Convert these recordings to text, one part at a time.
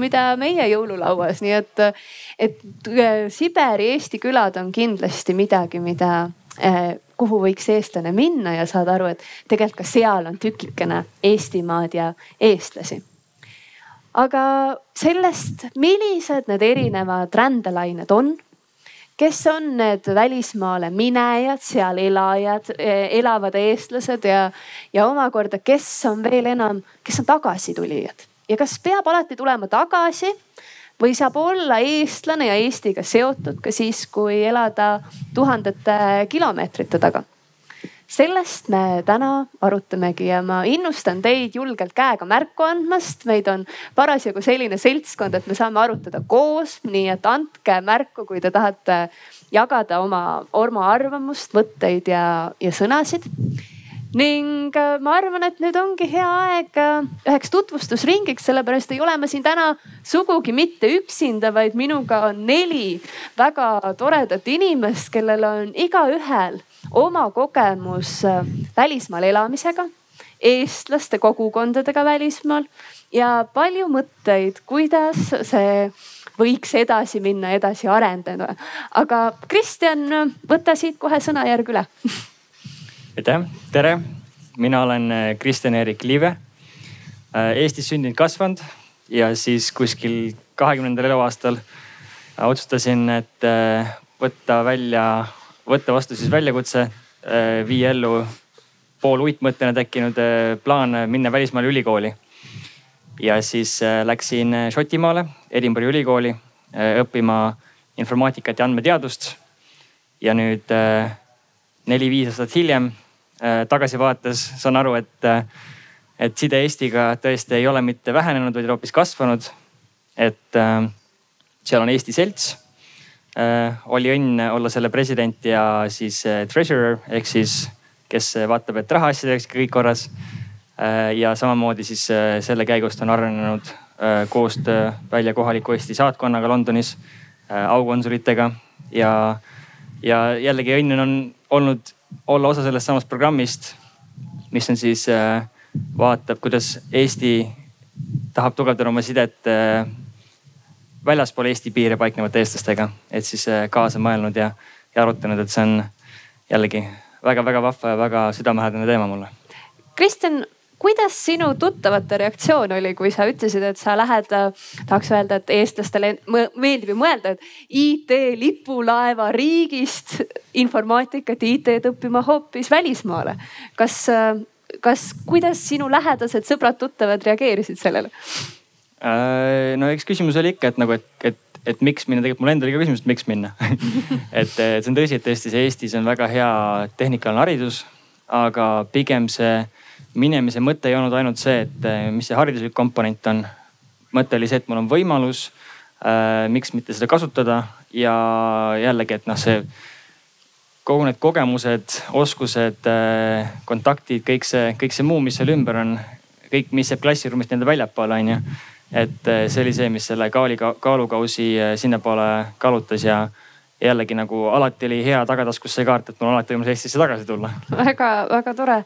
mida meie jõululauas, nii et, et äh, Siberi Eesti külad on kindlasti midagi, mida, äh, kuhu võiks eestlane minna ja saada aru, et tegelikult ka seal on tükikene Eestimaad ja eestlasi. aga sellest, millised need erinevad rändelained on kes on need välismaale minejad, seal elajad, äh, elavad eestlased ja, ja omakorda, kes on veel enam, kes on tagasitulijad ja kas peab alati tulema tagasi või saab olla eestlane ja Eestiga seotud ka siis, kui elada tuhandete kilomeetrite taga? sellest me täna arutamegi ja ma innustan teid julgelt käega märku andmast. meid on parasjagu selline seltskond, et me saame arutada koos, nii et andke märku, kui te tahate jagada oma, oma arvamust, mõtteid ja, ja sõnasid ning äh, ma arvan, et nüüd ongi hea aeg äh, üheks tutvustusringiks, sellepärast ei ole ma siin täna sugugi mitte üksinda, vaid minuga on neli väga toredat inimest, kellel on igaühel oma kogemus äh, välismaal elamisega, eestlaste kogukondadega välismaal ja palju mõtteid, kuidas see võiks edasi minna, edasi arendada. aga Kristjan, võta siit kohe sõnajärg üle aitäh, tere, mina olen äh, Kristjan-Erik Liive. Äh, Eestis sündinud, kasvanud ja siis kuskil kahekümnendal eluaastal äh, otsustasin, et võtta välja, võtta vastu siis väljakutse, viia ellu pooluitmõttena tekkinud plaan minna välismaale ülikooli. ja siis läksin Šotimaale, Edinburgh'i ülikooli õppima informaatikat ja andmeteadust. ja nüüd neli-viis aastat hiljem Äh, tagasivaates saan aru, et, äh, et side Eestiga tõesti ei ole mitte vähenenud, vaid hoopis kasvanud. et äh, seal on Eesti Selts. oli õnn olla selle president ja siis treasurer ehk siis, kes vaatab, et rahaasjad oleksid kõik korras. ja samamoodi siis selle käigust on arenenud koostöö välja kohaliku Eesti saatkonnaga Londonis, aukonsulitega ja, ja jällegi õnn on olnud olla osa sellest samast programmist, mis on siis äh,, vaatab, kuidas Eesti tahab tugevdada oma sidet äh, väljaspool Eesti piire paiknevate eestlastega, et siis äh, kaasa mõelnud ja, ja arutanud, et see on jällegi väga-väga vahva ja väga südamelähedane teema mulle. Kristjan, kuidas sinu tuttavate reaktsioon oli, kui sa ütlesid, et sa lähed, tahaks öelda, et eestlastele meeldib ju mõelda, et IT-lipulaeva riigist informaatikat, IT-d õppima hoopis välismaale. kas, kas, kuidas sinu lähedased sõbrad-tuttavad reageerisid sellele? Äh, no eks küsimus oli ikka, et nagu, et, et et miks minna, tegelikult mul endal oli ka küsimus, et miks minna et see on tõsi, et tõesti see Eestis on väga hea tehnikaline haridus, aga pigem see minemise mõte ei olnud ainult see, et eh, mis see hariduslik komponent on. mõte oli see, et mul on võimalus äh,, miks mitte seda kasutada ja jällegi, et noh, see kogu need kogemused, oskused äh,, kontaktid, kõik see, kõik see muu, mis seal ümber on, kõik, mis jääb klassiruumist nii-öelda väljapoole, on ju. et äh, see oli see, mis selle kaali, kaalukausi sinnapoole kaalutas ja jällegi nagu alati oli hea tagataskus see kaart, et mul on alati võimalus Eestisse tagasi tulla. väga-väga tore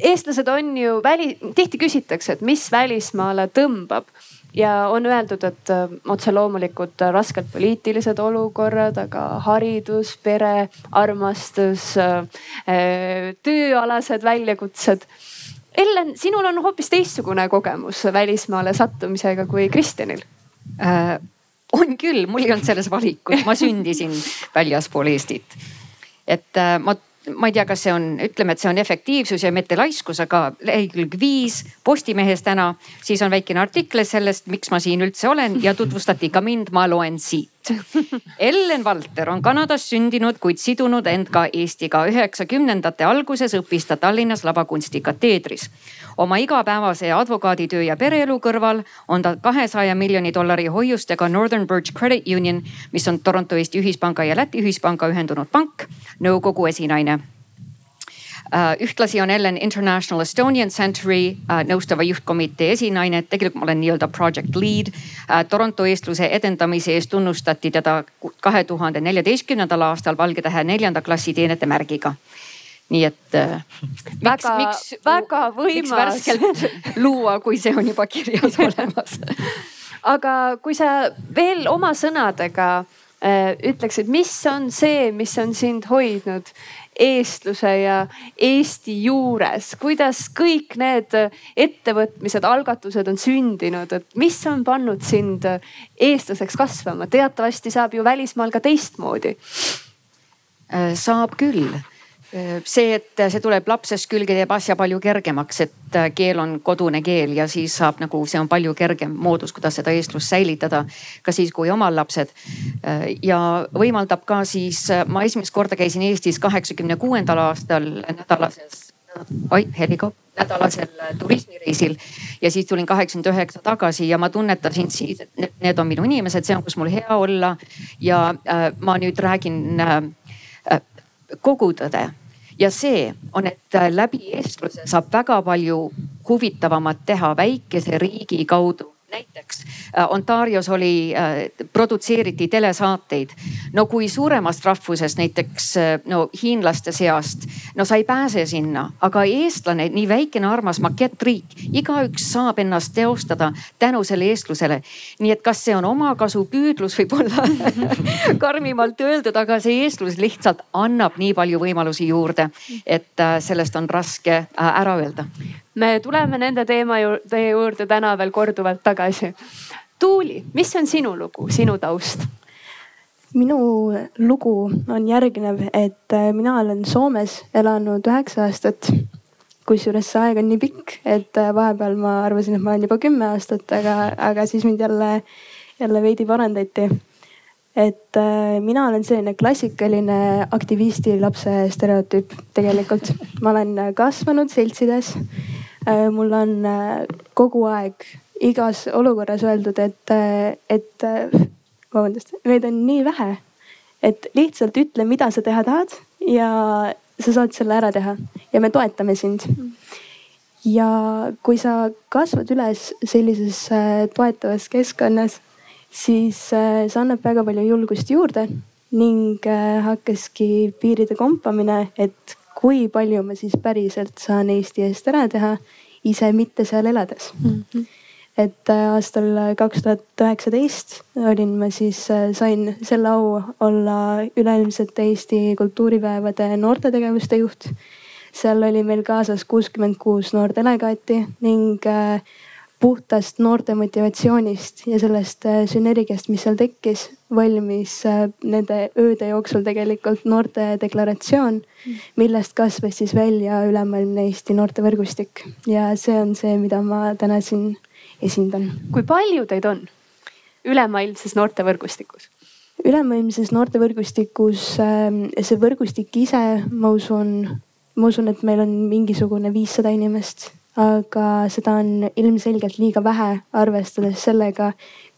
eestlased on ju väli, tihti küsitakse, et mis välismaale tõmbab ja on öeldud, et äh, otse loomulikult rasked poliitilised olukorrad, aga haridus, pere, armastus, äh, äh, tööalased väljakutsed. Ellen, sinul on hoopis teistsugune kogemus välismaale sattumisega kui Kristjanil äh,. on küll, mul ei olnud selles valikut, ma sündisin väljaspool Eestit et äh, ma ma ei tea, kas see on, ütleme, et see on efektiivsus ja mitte laiskus, aga lehekülg viis Postimehes täna, siis on väikene artikkel sellest, miks ma siin üldse olen ja tutvustati ka mind, ma loen siit. Ellen Valter on Kanadas sündinud, kuid sidunud end ka Eestiga. üheksakümnendate alguses õppis ta Tallinnas lavakunstikateedris oma igapäevase advokaaditöö ja pereelu kõrval on ta kahesaja miljoni dollari hoiustega Northern Birch Credit Union, mis on Toronto Eesti Ühispanga ja Läti Ühispanga ühendunud pank, nõukogu esinaine ühtlasi on Ellen International Estonian Century uh, nõustava juhtkomitee esinaine, tegelikult ma olen nii-öelda project lead uh,. Toronto eestluse edendamise eest tunnustati teda kahe tuhande neljateistkümnendal aastal Valge Tähe neljanda klassi teenete märgiga nii et äh, miks, väga, miks, väga võimas. miks värskelt luua, kui see on juba kirjas olemas aga kui sa veel oma sõnadega äh, ütleksid, mis on see, mis on sind hoidnud eestluse ja Eesti juures, kuidas kõik need ettevõtmised, algatused on sündinud, et mis on pannud sind eestlaseks kasvama, teatavasti saab ju välismaal ka teistmoodi. Äh, saab küll see, et see tuleb lapsest külge, teeb asja palju kergemaks, et äh, keel on kodune keel ja siis saab nagu, see on palju kergem moodus, kuidas seda eestlust säilitada. ka siis, kui omal lapsed. Äh, ja võimaldab ka siis, äh, ma esimest korda käisin Eestis kaheksakümne kuuendal aastal nädalases, oi helikoop nädalasel turismireisil ja siis tulin kaheksakümmend üheksa tagasi ja ma tunnetasin siis, et need on minu inimesed, see on, kus mul hea olla. ja äh, ma nüüd räägin äh, kogu tõde ja see on, et äh, läbi eestluse saab väga palju huvitavamat teha väikese riigi kaudu näiteks äh, Ontarios oli, äh, produtseeriti telesaateid. no kui suuremast rahvusest, näiteks äh, no hiinlaste seast, no sa ei pääse sinna, aga eestlane, nii väikene armas makettriik, igaüks saab ennast teostada tänu selle eestlusele. nii et kas see on omakasu püüdlus võib-olla karmimalt öeldud, aga see eestlus lihtsalt annab nii palju võimalusi juurde, et sellest on raske ära öelda me tuleme nende teema juurde, juurde täna veel korduvalt tagasi. Tuuli, mis on sinu lugu, sinu taust? minu lugu on järgnev, et äh, mina olen Soomes elanud üheksa aastat. kusjuures see aeg on nii pikk, et äh, vahepeal ma arvasin, et ma olen juba kümme aastat, aga, aga siis mind jälle, jälle veidi parandati et äh, mina olen selline klassikaline aktivisti lapse stereotüüp tegelikult. ma olen kasvanud seltsides mul on äh, kogu aeg igas olukorras öeldud, et, äh, et vabandust, meid on nii vähe, et lihtsalt ütle, mida sa teha tahad ja sa saad selle ära teha ja me toetame sind. ja kui sa kasvad üles sellises toetavas keskkonnas, siis see annab väga palju julgust juurde ning hakkaski piiride kompamine, et kui palju ma siis päriselt saan Eesti eest ära teha, ise mitte seal elades mm. -hmm et äh, aastal kaks tuhat üheksateist olin ma siis, äh, sain selle au olla üleilmsete Eesti kultuuripäevade noortetegevuste juht. seal oli meil kaasas kuuskümmend kuus noordelegaati ning äh, puhtast noorte motivatsioonist ja sellest äh, sünergiast, mis seal tekkis, valmis äh, nende ööde jooksul tegelikult noorte deklaratsioon, millest kasvas siis välja ülemaailmne Eesti noortevõrgustik ja see on see, mida ma täna siin esindan. kui palju teid on ülemaailmses noortevõrgustikus? ülemaailmses noortevõrgustikus, ähm, see võrgustik ise, ma usun, ma usun, et meil on mingisugune viissada inimest aga seda on ilmselgelt liiga vähe, arvestades sellega,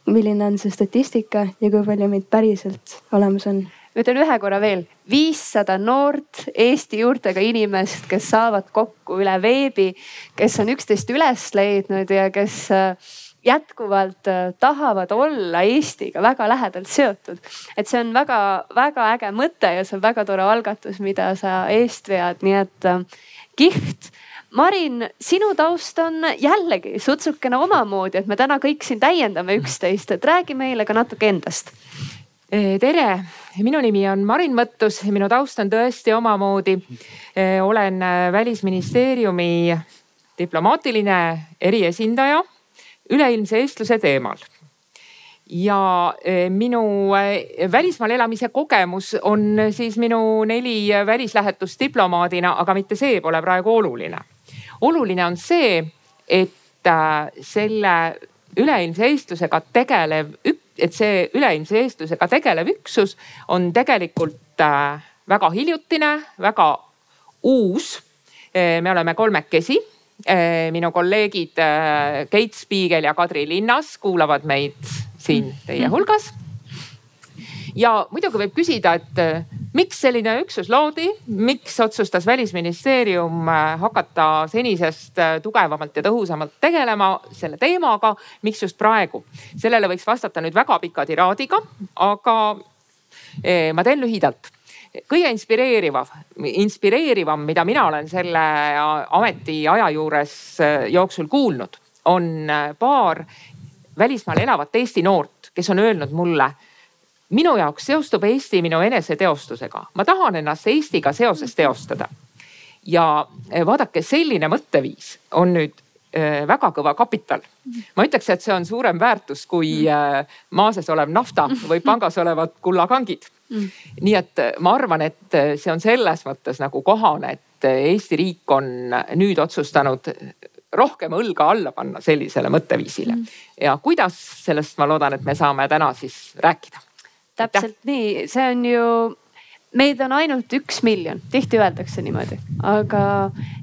milline on see statistika ja kui palju meid päriselt olemas on. ütlen ühe korra veel, viissada noort Eesti juurtega inimest, kes saavad kokku üle veebi, kes on üksteist üles leidnud ja kes äh, jätkuvalt äh, tahavad olla Eestiga väga lähedalt seotud. et see on väga-väga äge mõte ja see on väga tore algatus, mida sa eest vead, nii et äh, kihvt Marin, sinu taust on jällegi sutsukene omamoodi, et me täna kõik siin täiendame üksteist, et räägi meile ka natuke endast. tere, minu nimi on Marin Mõttus, minu taust on tõesti omamoodi. olen välisministeeriumi diplomaatiline eriesindaja üleilmse eestluse teemal ja eh, minu välismaal elamise kogemus on siis minu neli välislähetust diplomaadina, aga mitte see pole praegu oluline. Oluline on see, et äh, selle üleilmse eestlusega tegelev, et see üleilmse eestlusega tegelev üksus on tegelikult äh, väga hiljutine, väga uus. me oleme kolmekesi minu kolleegid Keit Spiigel ja Kadri Linnas kuulavad meid siin teie hulgas. ja muidugi võib küsida, et miks selline üksus loodi, miks otsustas välisministeerium eh, hakata senisest eh, tugevamalt ja tõhusamalt tegelema selle teemaga, miks just praegu? sellele võiks vastata nüüd väga pika tiraadiga, aga ma teen lühidalt kõige inspireerivam, inspireerivam, mida mina olen selle ametiaja juures jooksul kuulnud, on paar välismaal elavat Eesti noort, kes on öelnud mulle. Minu jaoks seostub Eesti minu eneseteostusega, ma tahan ennast Eestiga seoses teostada. ja eh, vaadake, selline mõtteviis on nüüd eh, väga kõva kapital. ma ütleks, et see on suurem väärtus kui eh, maa sees olev nafta või pangas olevad kullakangid. nii et ma arvan, et see on selles mõttes nagu kohane, et Eesti riik on nüüd otsustanud rohkem õlga alla panna sellisele mõtteviisile ja kuidas, sellest ma loodan, et me saame täna siis rääkida. Täpselt nii, see on ju meid on ainult üks miljon, tihti öeldakse niimoodi, aga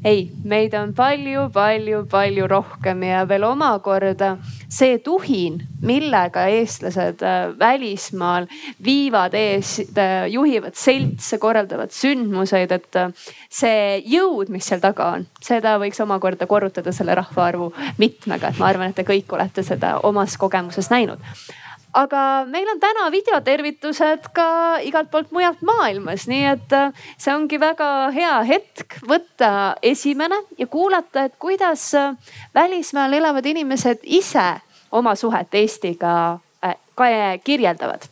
ei, meid on palju-palju-palju rohkem ja veel omakorda see tuhin, millega eestlased äh, välismaal viivad ees, äh, juhivad seltse, korraldavad sündmuseid, et äh, see jõud, mis seal taga on, seda võiks omakorda korrutada selle rahvaarvu mitmega, et ma arvan, et te kõik olete seda omas kogemuses näinud aga meil on täna videotervitused ka igalt poolt mujalt maailmas, nii et äh, see ongi väga hea hetk võtta esimene ja kuulata, et kuidas äh, välismaal elavad inimesed ise oma suhet Eestiga äh, kirjeldavad.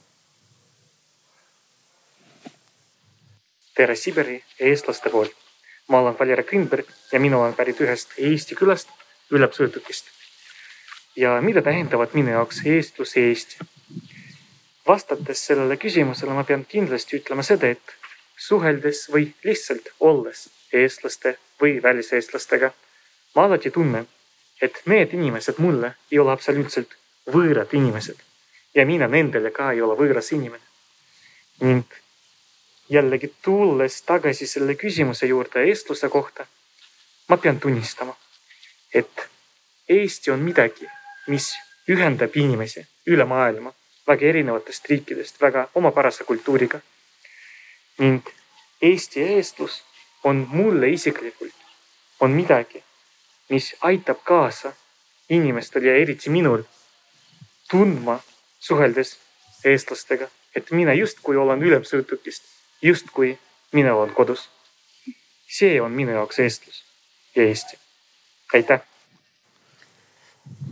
tere Siberi eestlaste poolt. ma olen Valeri Grinberg ja mina olen pärit ühest Eesti külast Ülepsõõtukist ja mida tähendavad minu jaoks eestlus ja Eesti? vastates sellele küsimusele ma pean kindlasti ütlema seda, et suheldes või lihtsalt olles eestlaste või väliseestlastega, ma alati tunnen, et need inimesed mulle ei ole absoluutselt võõrad inimesed ja mina nendele ka ei ole võõras inimene. ning jällegi tulles tagasi selle küsimuse juurde eestluse kohta, ma pean tunnistama, et Eesti on midagi mis ühendab inimesi üle maailma väga erinevatest riikidest väga omapärase kultuuriga. ning Eesti eestlus on mulle isiklikult, on midagi, mis aitab kaasa inimestel ja eriti minul tundma, suheldes eestlastega, et mina justkui olen ülemsõõtukist, justkui mina olen kodus. see on minu jaoks eestlus ja Eesti. aitäh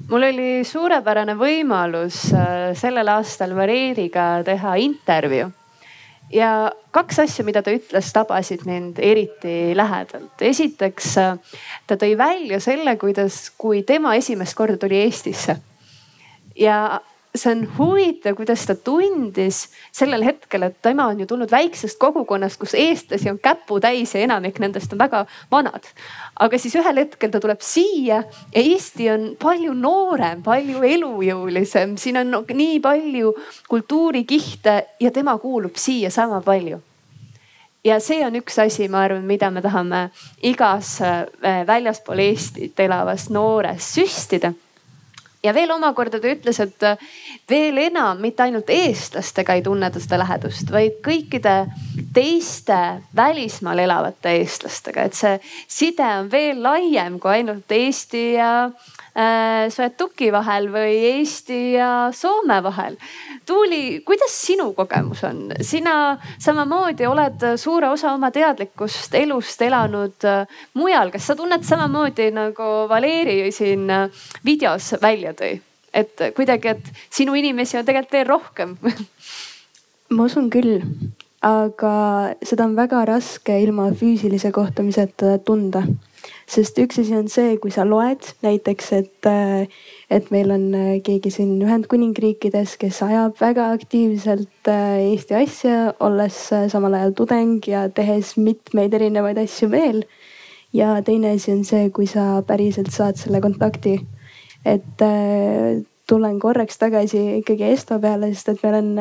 mul oli suurepärane võimalus äh, sellel aastal Valeriga teha intervjuu ja kaks asja, mida ta ütles, tabasid mind eriti lähedalt. esiteks äh, ta tõi välja selle, kuidas, kui tema esimest korda tuli Eestisse ja see on huvitav, kuidas ta tundis sellel hetkel, et tema on ju tulnud väiksest kogukonnast, kus eestlasi on käputäis ja enamik nendest on väga vanad. aga siis ühel hetkel ta tuleb siia ja Eesti on palju noorem, palju elujõulisem, siin on nii palju kultuurikihte ja tema kuulub siia sama palju. Ja see on üks asi, ma arvan, mida me tahame igas äh, väljaspool Eestit elavas noores süstida ja veel omakorda ta ütles, et äh, veel enam mitte ainult eestlastega ei tunne ta seda lähedust, vaid kõikide teiste välismaal elavate eestlastega, et see side on veel laiem kui ainult Eesti ja äh, Svettuki vahel või Eesti ja Soome vahel. Tuuli, kuidas sinu kogemus on? sina samamoodi oled suure osa oma teadlikust elust elanud äh, mujal, kas sa tunned samamoodi nagu Valeri siin äh, videos välja tõi? et kuidagi, et sinu inimesi on tegelikult veel rohkem ma usun küll, aga seda on väga raske ilma füüsilise kohtumiseta tunda sest üks asi on see, kui sa loed näiteks, et, et meil on keegi siin Ühendkuningriikides, kes ajab väga aktiivselt Eesti asja, olles samal ajal tudeng ja tehes mitmeid erinevaid asju veel. ja teine asi on see, kui sa päriselt saad selle kontakti. et tulen korraks tagasi ikkagi Esto peale, sest et meil on,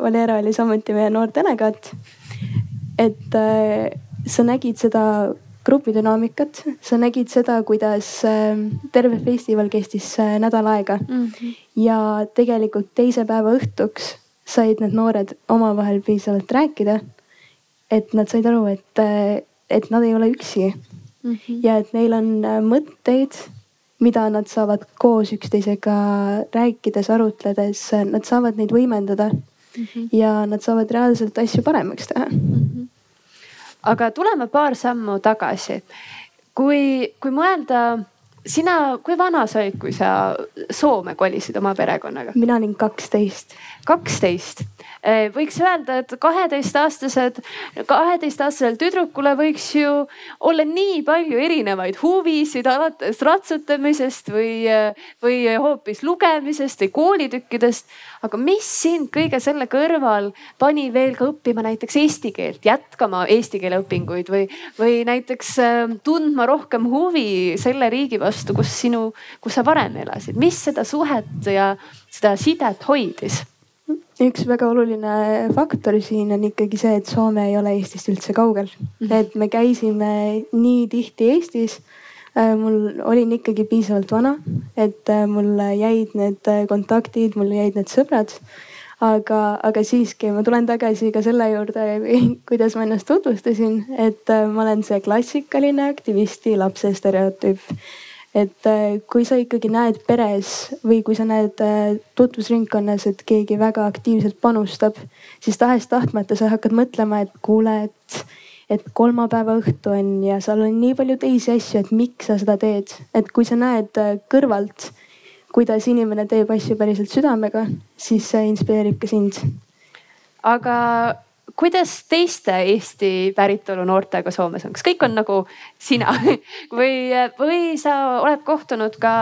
Valera oli samuti meie noor delegaat. et sa nägid seda grupidünaamikat, sa nägid seda, kuidas ähm, terve festival kestis äh, nädal aega mm. -hmm. ja tegelikult teise päeva õhtuks said need noored omavahel piisavalt rääkida. et nad said aru, et, äh, et nad ei ole üksi mm. -hmm. ja et neil on äh, mõtteid, mida nad saavad koos üksteisega rääkides, arutledes, nad saavad neid võimendada mm. -hmm. ja nad saavad reaalselt asju paremaks teha mm. -hmm aga tuleme paar sammu tagasi. kui, kui mõelda, sina, kui vana sa olid, kui sa Soome kolisid oma perekonnaga? mina olin kaksteist. kaksteist Eh, võiks öelda, et kaheteistaastased, kaheteistaastasel tüdrukule võiks ju olla nii palju erinevaid huvisid, alates ratsutamisest või, või hoopis lugemisest või koolitükkidest. aga mis sind kõige selle kõrval pani veel ka õppima näiteks eesti keelt, jätkama eesti keele õpinguid või, või näiteks eh, tundma rohkem huvi selle riigi vastu, kus sinu, kus sa varem elasid, mis seda suhet ja seda sidet hoidis? üks väga oluline faktor siin on ikkagi see, et Soome ei ole Eestist üldse kaugel mm. -hmm. et me käisime nii tihti Eestis. Äh, mul olin ikkagi piisavalt vana, et äh, mulle jäid need äh, kontaktid, mulle jäid need sõbrad. aga, aga siiski ma tulen tagasi ka selle juurde, kuidas ma ennast tutvustasin, et ma olen see klassikaline aktivisti lapse stereotüüp et äh, kui sa ikkagi näed peres või kui sa näed äh, tutvusringkonnas, et keegi väga aktiivselt panustab, siis tahes-tahtmata sa hakkad mõtlema, et kuule, et, et kolmapäeva õhtu on ja seal on nii palju teisi asju, et miks sa seda teed. et kui sa näed äh, kõrvalt, kuidas inimene teeb asju päriselt südamega, siis see inspireerib ka sind. aga kuidas teiste Eesti päritolu noortega Soomes on, kas kõik on nagu sina või, või sa oled kohtunud ka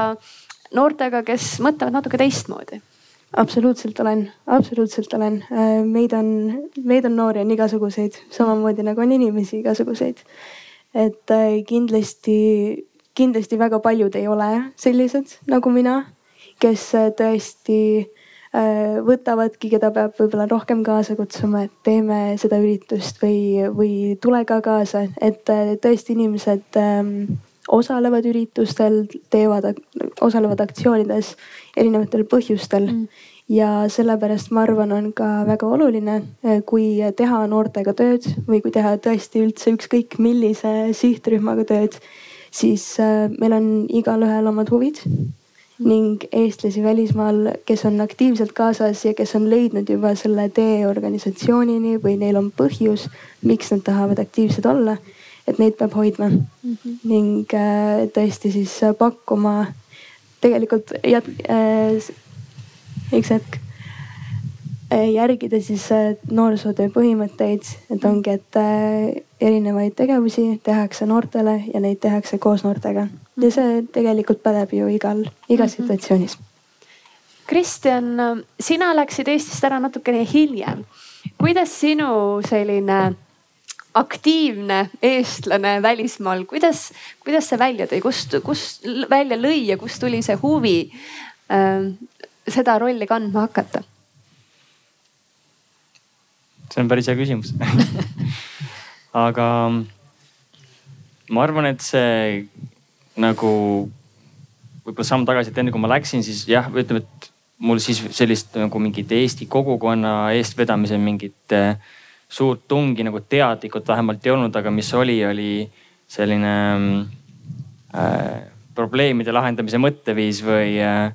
noortega, kes mõtlevad natuke teistmoodi? absoluutselt olen, absoluutselt olen. meid on, meid on noori on igasuguseid, samamoodi nagu on inimesi igasuguseid. et äh, kindlasti, kindlasti väga paljud ei ole sellised nagu mina, kes äh, tõesti Äh, võtavadki, keda peab võib-olla rohkem kaasa kutsuma, et teeme seda üritust või, või tule ka kaasa, et äh, tõesti inimesed ähm, osalevad üritustel, teevad, osalevad aktsioonides erinevatel põhjustel. Mm. ja sellepärast ma arvan, on ka väga oluline, äh, kui teha noortega tööd või kui teha tõesti üldse ükskõik millise sihtrühmaga tööd, siis meil on igalühel omad huvid ning eestlasi välismaal, kes on aktiivselt kaasas ja kes on leidnud juba selle tee organisatsioonini või neil on põhjus, miks nad tahavad aktiivsed olla. et neid peab hoidma mm -hmm. ning äh, tõesti siis pakkuma tegelikult jät- äh,, üks hetk järgida siis äh, noorsootöö põhimõtteid, et ongi, et äh, erinevaid tegevusi tehakse noortele ja neid tehakse koos noortega ja see tegelikult pädeb ju igal, igas -hmm. situatsioonis. Kristjan, sina läksid Eestist ära natukene hiljem. kuidas sinu selline aktiivne eestlane välismaal, kuidas, kuidas see välja tõi, kust, kust välja lõi ja kust tuli see huvi äh, seda rolli kandma hakata? See on päris hea küsimus. Aga ma arvan, et see nagu võib-olla samm tagasi, et enne kui ma läksin, siis jah, ütleme, et mul siis sellist nagu mingit Eesti kogukonna eestvedamise mingit äh, suurt tungi nagu teadlikult vähemalt ei olnud, aga mis oli, oli selline äh, probleemide lahendamise mõtteviis või äh,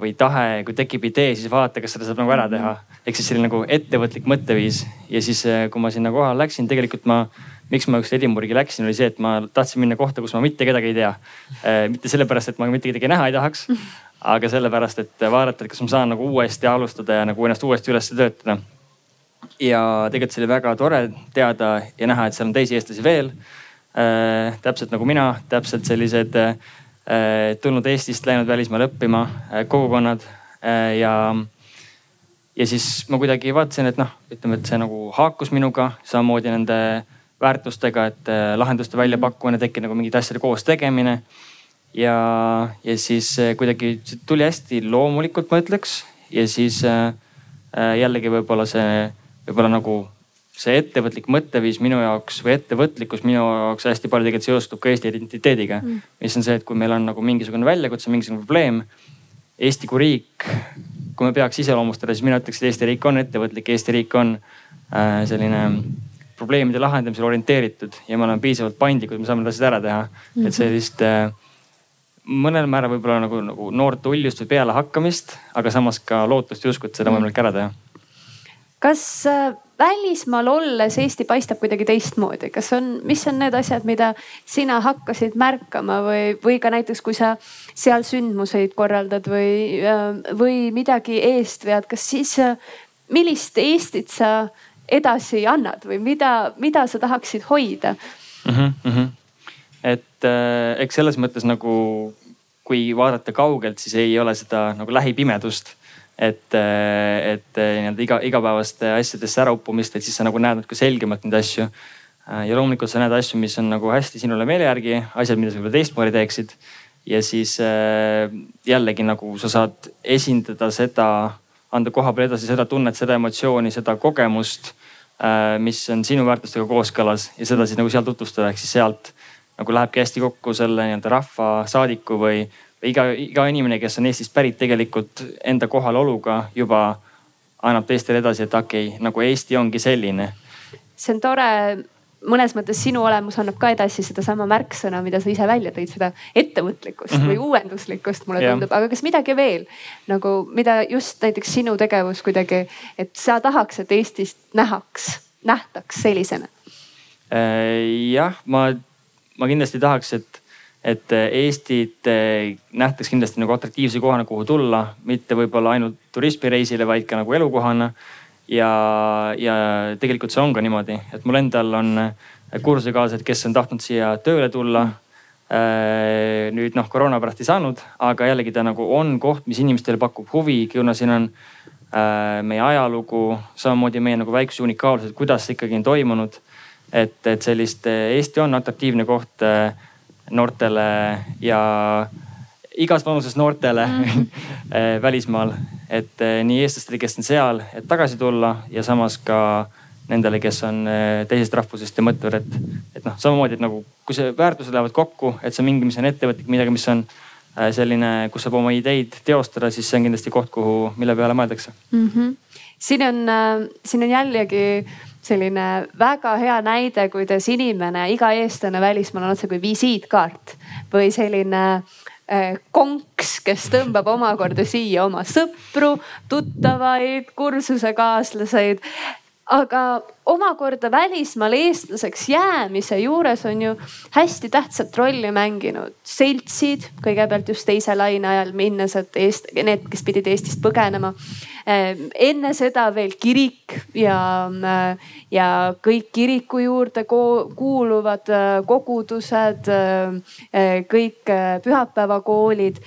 või tahe, kui tekib idee, siis vaadata, kas seda saab nagu ära teha. ehk siis selline nagu ettevõtlik mõtteviis ja siis, äh, kui ma sinna kohale läksin, tegelikult ma miks ma just Edinburghi läksin, oli see, et ma tahtsin minna kohta, kus ma mitte kedagi ei tea. Äh, mitte sellepärast, et ma mitte kedagi näha ei tahaks, aga sellepärast, et vaadata, et kas ma saan nagu uuesti alustada ja nagu ennast uuesti üles töötada. ja tegelikult see oli väga tore teada ja näha, et seal on teisi eestlasi veel. äh,. täpselt nagu mina, täpselt sellised äh, tulnud Eestist, läinud välismaale õppima äh, kogukonnad äh, ja ja siis ma kuidagi vaatasin, et noh, ütleme, et see nagu haakus minuga, samamoodi nende väärtustega, et äh, lahenduste väljapakkumine, tekib nagu mingite asjade koos tegemine. ja, ja siis äh, kuidagi tuli hästi loomulikult, ma ütleks. ja siis äh, jällegi võib-olla see, võib-olla nagu see ettevõtlik mõtteviis minu jaoks või ettevõtlikkus minu jaoks hästi palju tegelikult seostub ka Eesti identiteediga mm.. mis on see, et kui meil on nagu mingisugune väljakutse, mingisugune probleem. Eesti kui riik kui me peaks iseloomustada, siis mina ütleks, et Eesti riik on ettevõtlik, Eesti riik on äh, selline probleemide lahendamisel orienteeritud ja me oleme piisavalt paindlikud, me saame need asjad ära teha mm. -hmm. et sellist äh, mõnel määral võib-olla nagu, nagu noort uljust või pealehakkamist, aga samas ka lootust ja usku, et seda on võimalik ära teha. kas äh, välismaal olles Eesti paistab kuidagi teistmoodi, kas on, mis on need asjad, mida sina hakkasid märkama või, või ka näiteks, kui sa seal sündmuseid korraldad või, või midagi eest vead, kas siis, millist Eestit sa edasi annad või mida, mida sa tahaksid hoida? Mm -hmm. et äh, eks selles mõttes nagu, kui vaadata kaugelt, siis ei ole seda nagu lähipimedust et, äh, et äh, nii-öelda iga, igapäevaste asjadesse ära uppumist, et siis sa nagu näed natuke selgemalt neid asju. Äh, ja loomulikult sa näed asju, mis on nagu hästi sinule meele järgi, asjad, mida sa võib-olla teistmoodi teeksid. ja siis jällegi nagu sa saad esindada seda, anda koha peal edasi seda tunnet, seda emotsiooni, seda kogemust, mis on sinu väärtustega kooskõlas ja seda siis nagu seal tutvustada, ehk siis sealt nagu lähebki hästi kokku selle nii-öelda rahvasaadiku või iga, iga inimene, kes on Eestist pärit, tegelikult enda kohaloluga juba annab teistele edasi, et okei okay,, nagu Eesti ongi selline. see on tore, mõnes mõttes sinu olemus annab ka edasi sedasama märksõna, mida sa ise välja tõid, seda ettevõtlikkust mm -hmm. või uuenduslikkust, mulle yeah. tundub, aga kas midagi veel nagu, mida just näiteks sinu tegevus kuidagi, et sa tahaks, et Eestist nähaks, nähtaks sellisena? Äh, jah, ma, ma kindlasti tahaks, et et äh, Eestit äh, nähtakse kindlasti nagu atraktiivse kohana, kuhu tulla, mitte võib-olla ainult turismireisile, vaid ka nagu elukohana. ja, ja tegelikult see on ka niimoodi, et mul endal on äh, kursusekaaslased, kes on tahtnud siia tööle tulla. nüüd noh, koroona pärast ei saanud, aga jällegi ta nagu on koht, mis inimestele pakub huvi, kuna siin on meie ajalugu, samamoodi meie nagu väiksuse unikaalsus, et kuidas see ikkagi on toimunud. et, et sellist Eesti on atraktiivne koht noortele ja igas vanuses noortele mm välismaal. et eh, nii eestlastele, kes on seal, et tagasi tulla ja samas ka nendele, kes on eh, teisest rahvusest ja mõtlevad, et, et noh, samamoodi, et nagu kui see väärtused lähevad kokku, et see mingi, mis on ettevõtlik, midagi, mis on eh, selline, kus saab oma ideid teostada, siis see on kindlasti koht, kuhu, mille peale mõeldakse mm. -hmm. siin on, siin on jällegi selline väga hea näide, kuidas inimene, iga eestlane välismaal on otsekui visiitkaart või selline äh, konks, kes tõmbab omakorda siia oma sõpru, tuttavaid, kursusekaaslaseid aga omakorda välismaal eestlaseks jäämise juures on ju hästi tähtsat rolli mänginud seltsid, kõigepealt just teise laine ajal minnes, et Eest-, need, kes pidid Eestist põgenema. Ehm, enne seda veel kirik ja, ja kõik kiriku juurde kuuluvad äh, kogudused, äh, kõik äh, pühapäevakoolid.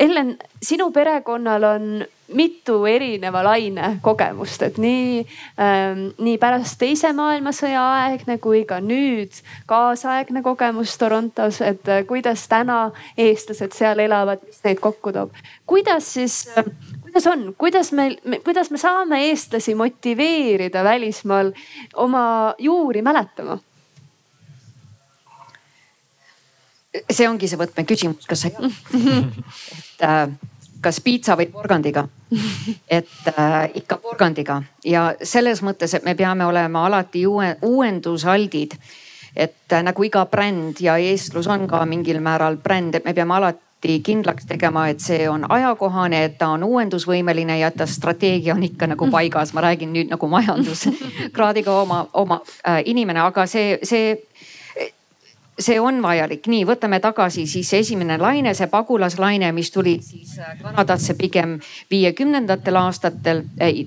Ellen, sinu perekonnal on mitu erineva laine kogemust, et nii ähm,, nii pärast teise maailmasõja aegne kui ka nüüd kaasaegne kogemus Torontos, et äh, kuidas täna eestlased seal elavad, mis neid kokku toob. kuidas siis äh,, kuidas on, kuidas me, me, kuidas me saame eestlasi motiveerida välismaal oma juuri mäletama? See ongi see võtmeküsimus, kas sa et äh, kas piitsa või porgandiga. et äh, ikka porgandiga ja selles mõttes, et me peame olema alati uue, uuendusaldid. et äh, nagu iga bränd ja eestlus on ka mingil määral bränd, et me peame alati kindlaks tegema, et see on ajakohane, et ta on uuendusvõimeline ja et ta strateegia on ikka nagu paigas. ma räägin nüüd nagu majanduskraadiga oma, oma äh, inimene, aga see, see see on vajalik, nii võtame tagasi siis esimene laine, see pagulaslaine, mis tuli siis äh, Kanadasse pigem viiekümnendatel aastatel,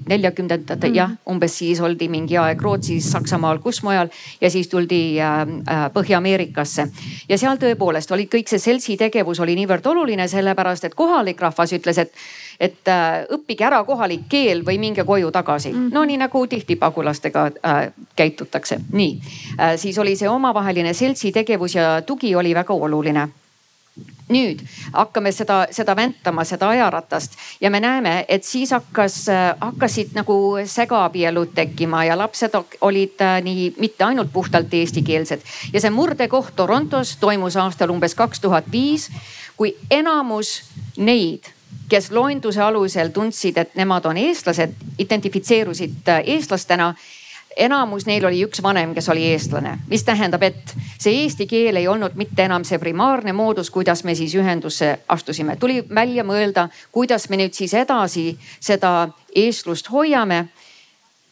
neljakümnendatel mm -hmm. jah, umbes siis oldi mingi aeg Rootsis, Saksamaal, kus mujal ja siis tuldi äh, äh, Põhja-Ameerikasse. ja seal tõepoolest oli kõik see seltsi tegevus oli niivõrd oluline, sellepärast et kohalik rahvas ütles, et et äh, õppige ära kohalik keel või minge koju tagasi mm. -hmm. no nii nagu tihti pagulastega äh, käitutakse, nii äh,. siis oli see omavaheline seltsi tegevus ja tugi oli väga oluline nüüd hakkame seda, seda väntama, seda ajaratast ja me näeme, et siis hakkas, äh, hakkasid nagu segaabielud tekkima ja lapsed olid äh, nii mitte ainult puhtalt eestikeelsed. ja see murdekoht Torontos toimus aastal umbes kaks tuhat viis, kui enamus neid kes loenduse alusel tundsid, et nemad on eestlased, identifitseerusid äh, eestlastena enamus neil oli üks vanem, kes oli eestlane, mis tähendab, et see eesti keel ei olnud mitte enam see primaarne moodus, kuidas me siis ühendusse astusime. tuli välja mõelda, kuidas me nüüd siis edasi seda eestlust hoiame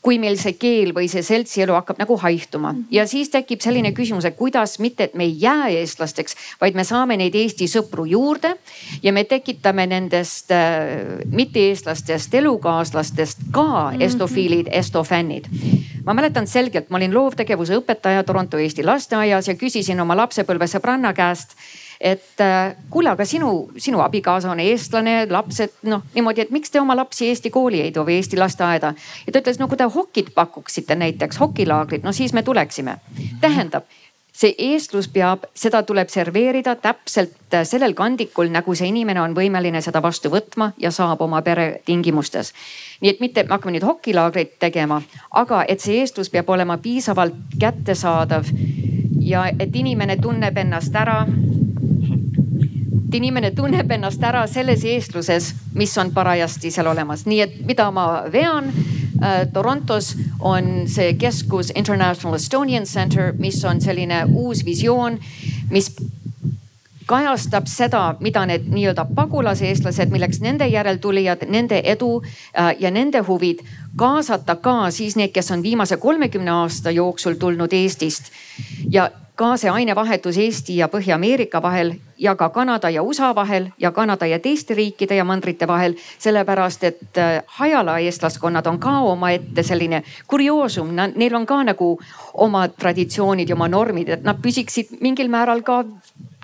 kui meil see keel või see seltsielu hakkab nagu haihtuma mhm. ja siis tekib selline küsimus, et kuidas mitte, et me ei jää eestlasteks, vaid me saame neid Eesti sõpru juurde ja me tekitame nendest äh, mitte-eestlastest elukaaslastest ka mhm. estofiilid, estofännid. ma mäletan selgelt, ma olin loovtegevuse õpetaja Toronto Eesti lasteaias ja küsisin oma lapsepõlvesõbranna käest et äh, kuule, aga sinu, sinu abikaasa on eestlane, lapsed noh niimoodi, et miks te oma lapsi Eesti kooli ei too või Eesti lasteaeda. ja ta ütles, no kui te hokit pakuksite näiteks, hokilaagrit, no siis me tuleksime. tähendab see eestlus peab, seda tuleb serveerida täpselt äh, sellel kandikul, nagu see inimene on võimeline seda vastu võtma ja saab oma pere tingimustes. nii et mitte me hakkame nüüd hokilaagrit tegema, aga et see eestlus peab olema piisavalt kättesaadav ja et inimene tunneb ennast ära et inimene tunneb ennast ära selles eestluses, mis on parajasti seal olemas, nii et mida ma vean äh, Torontos on see keskus International Estonian Center, mis on selline uus visioon, mis kajastab seda, mida need nii-öelda pagulaseestlased, milleks nende järeltulijad, nende edu äh, ja nende huvid kaasata ka siis need, kes on viimase kolmekümne aasta jooksul tulnud Eestist ja ka see ainevahetus Eesti ja Põhja-Ameerika vahel ja ka Kanada ja USA vahel ja Kanada ja teiste riikide ja mandrite vahel. sellepärast, et äh, hajala eestlaskonnad on ka omaette selline kurioosum, neil on ka nagu omad traditsioonid ja oma normid, et nad püsiksid mingil määral ka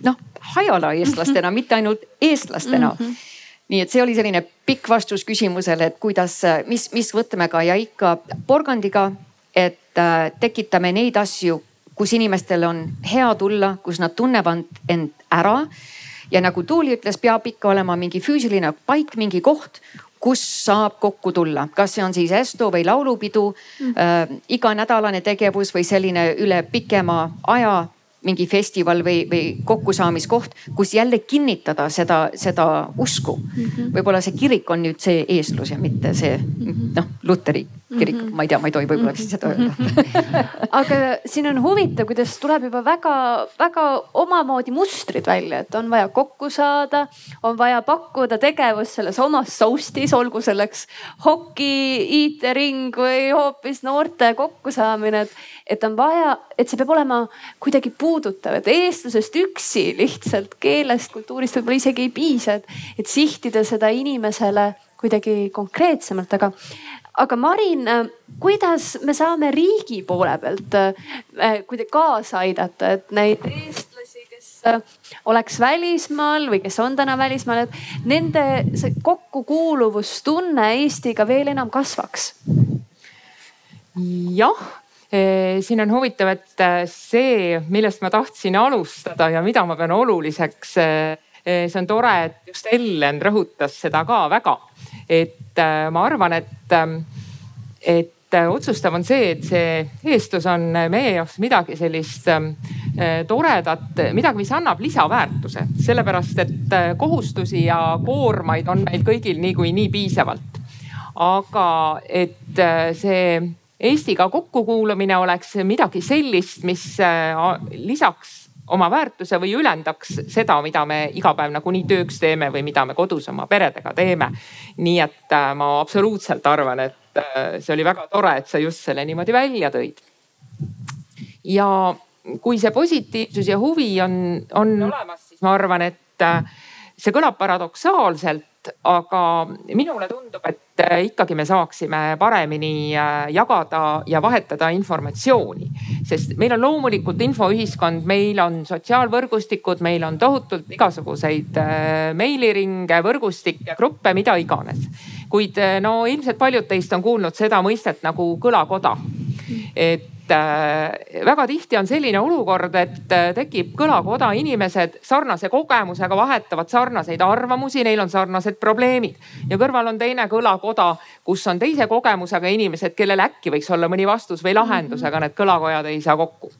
noh, hajala eestlastena, mitte ainult eestlastena mm. -hmm nii et see oli selline pikk vastus küsimusele, et kuidas, mis, mis võtmega ja ikka porgandiga, et äh, tekitame neid asju, kus inimestel on hea tulla, kus nad tunnevad end ära. ja nagu Tuuli ütles, peab ikka olema mingi füüsiline paik, mingi koht, kus saab kokku tulla, kas see on siis Esto või laulupidu mm., äh, iganädalane tegevus või selline üle pikema aja mingi festival või, või kokkusaamiskoht, kus jälle kinnitada seda, seda usku. Mm -hmm.. võib-olla see kirik on nüüd see eestlus ja mitte see mm -hmm. noh, luteri kirik. Mm, -hmm. ma ei tea, ma ei tohi võib-olla vist seda öelda. Aga siin on huvitav, kuidas tuleb juba väga-väga omamoodi mustrid välja, et on vaja kokku saada, on vaja pakkuda tegevust selles omas soustis, olgu selleks hoki, IT-ring või hoopis noorte kokkusaamine, et, et on vaja, et see peab olema kuidagi puudutav, et eestlusest üksi lihtsalt keelest, kultuurist võib-olla isegi ei piisa, et, et sihtida seda inimesele kuidagi konkreetsemalt, aga aga Marin, kuidas me saame riigi poole pealt äh, kuidagi kaasa aidata, et neid eestlasi, kes äh, oleks välismaal või kes on täna välismaal, et nende see kokkukuuluvustunne Eestiga veel enam kasvaks? jah siin on huvitav, et see, millest ma tahtsin alustada ja mida ma pean oluliseks, see on tore, et just Ellen rõhutas seda ka väga et äh, ma arvan, et, ähm, et äh, otsustav on see, et see eestlus on meie jaoks midagi sellist ähm, äh, toredat, midagi, mis annab lisaväärtuse, sellepärast et kohustusi ja koormaid on meil kõigil niikuinii piisavalt. aga et see Eestiga kokkukuulumine oleks midagi sellist, mis lisaks oma väärtuse või ülendaks seda, mida me iga päev nagunii tööks teeme või mida me kodus oma peredega teeme. nii et äh, ma absoluutselt arvan, et äh, see oli väga tore, et sa just selle niimoodi välja tõid. ja kui see positiivsus ja huvi on, on olemas, siis ma arvan, et äh, see kõlab paradoksaalselt, aga minule tundub, et äh, ikkagi me saaksime paremini äh, jagada ja vahetada informatsiooni. sest meil on loomulikult infoühiskond, meil on sotsiaalvõrgustikud, meil on tohutult igasuguseid meiliringe, võrgustikke, gruppe, mida iganes. kuid no ilmselt paljud teist on kuulnud seda mõistet nagu kõlakoda. Et Äh, väga tihti on selline olukord, et äh, tekib kõlakoda, inimesed sarnase kogemusega vahetavad sarnaseid arvamusi, neil on sarnased probleemid. ja kõrval on teine kõlakoda, kus on teise kogemusega inimesed, kellel äkki võiks olla mõni vastus või lahendus, aga need kõlakojad ei saa kokku.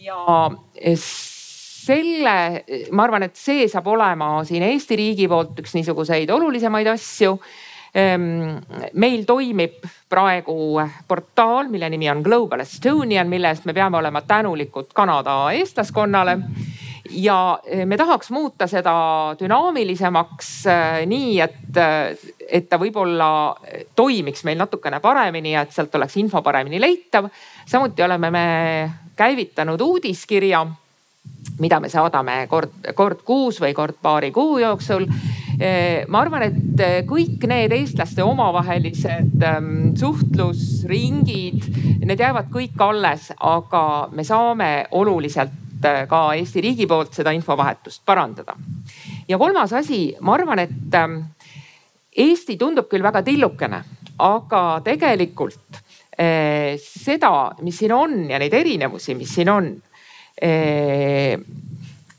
ja selle, ma arvan, et see saab olema siin Eesti riigi poolt üks niisuguseid olulisemaid asju meil toimib praegu portaal, mille nimi on Global Estonian, mille eest me peame olema tänulikud Kanada eestlaskonnale ja eh, me tahaks muuta seda dünaamilisemaks eh, nii, et, et ta võib-olla toimiks meil natukene paremini ja et sealt oleks info paremini leitav. samuti oleme me käivitanud uudiskirja, mida me saadame kord, kord kuus või kord paari kuu jooksul Eh, ma arvan, et eh, kõik need eestlaste omavahelised ehm, suhtlusringid, need jäävad kõik alles, aga me saame oluliselt eh, ka Eesti riigi poolt seda infovahetust parandada. ja kolmas asi, ma arvan, et ehm, Eesti tundub küll väga tillukene, aga tegelikult seda, mis siin on ja neid erinevusi, mis siin on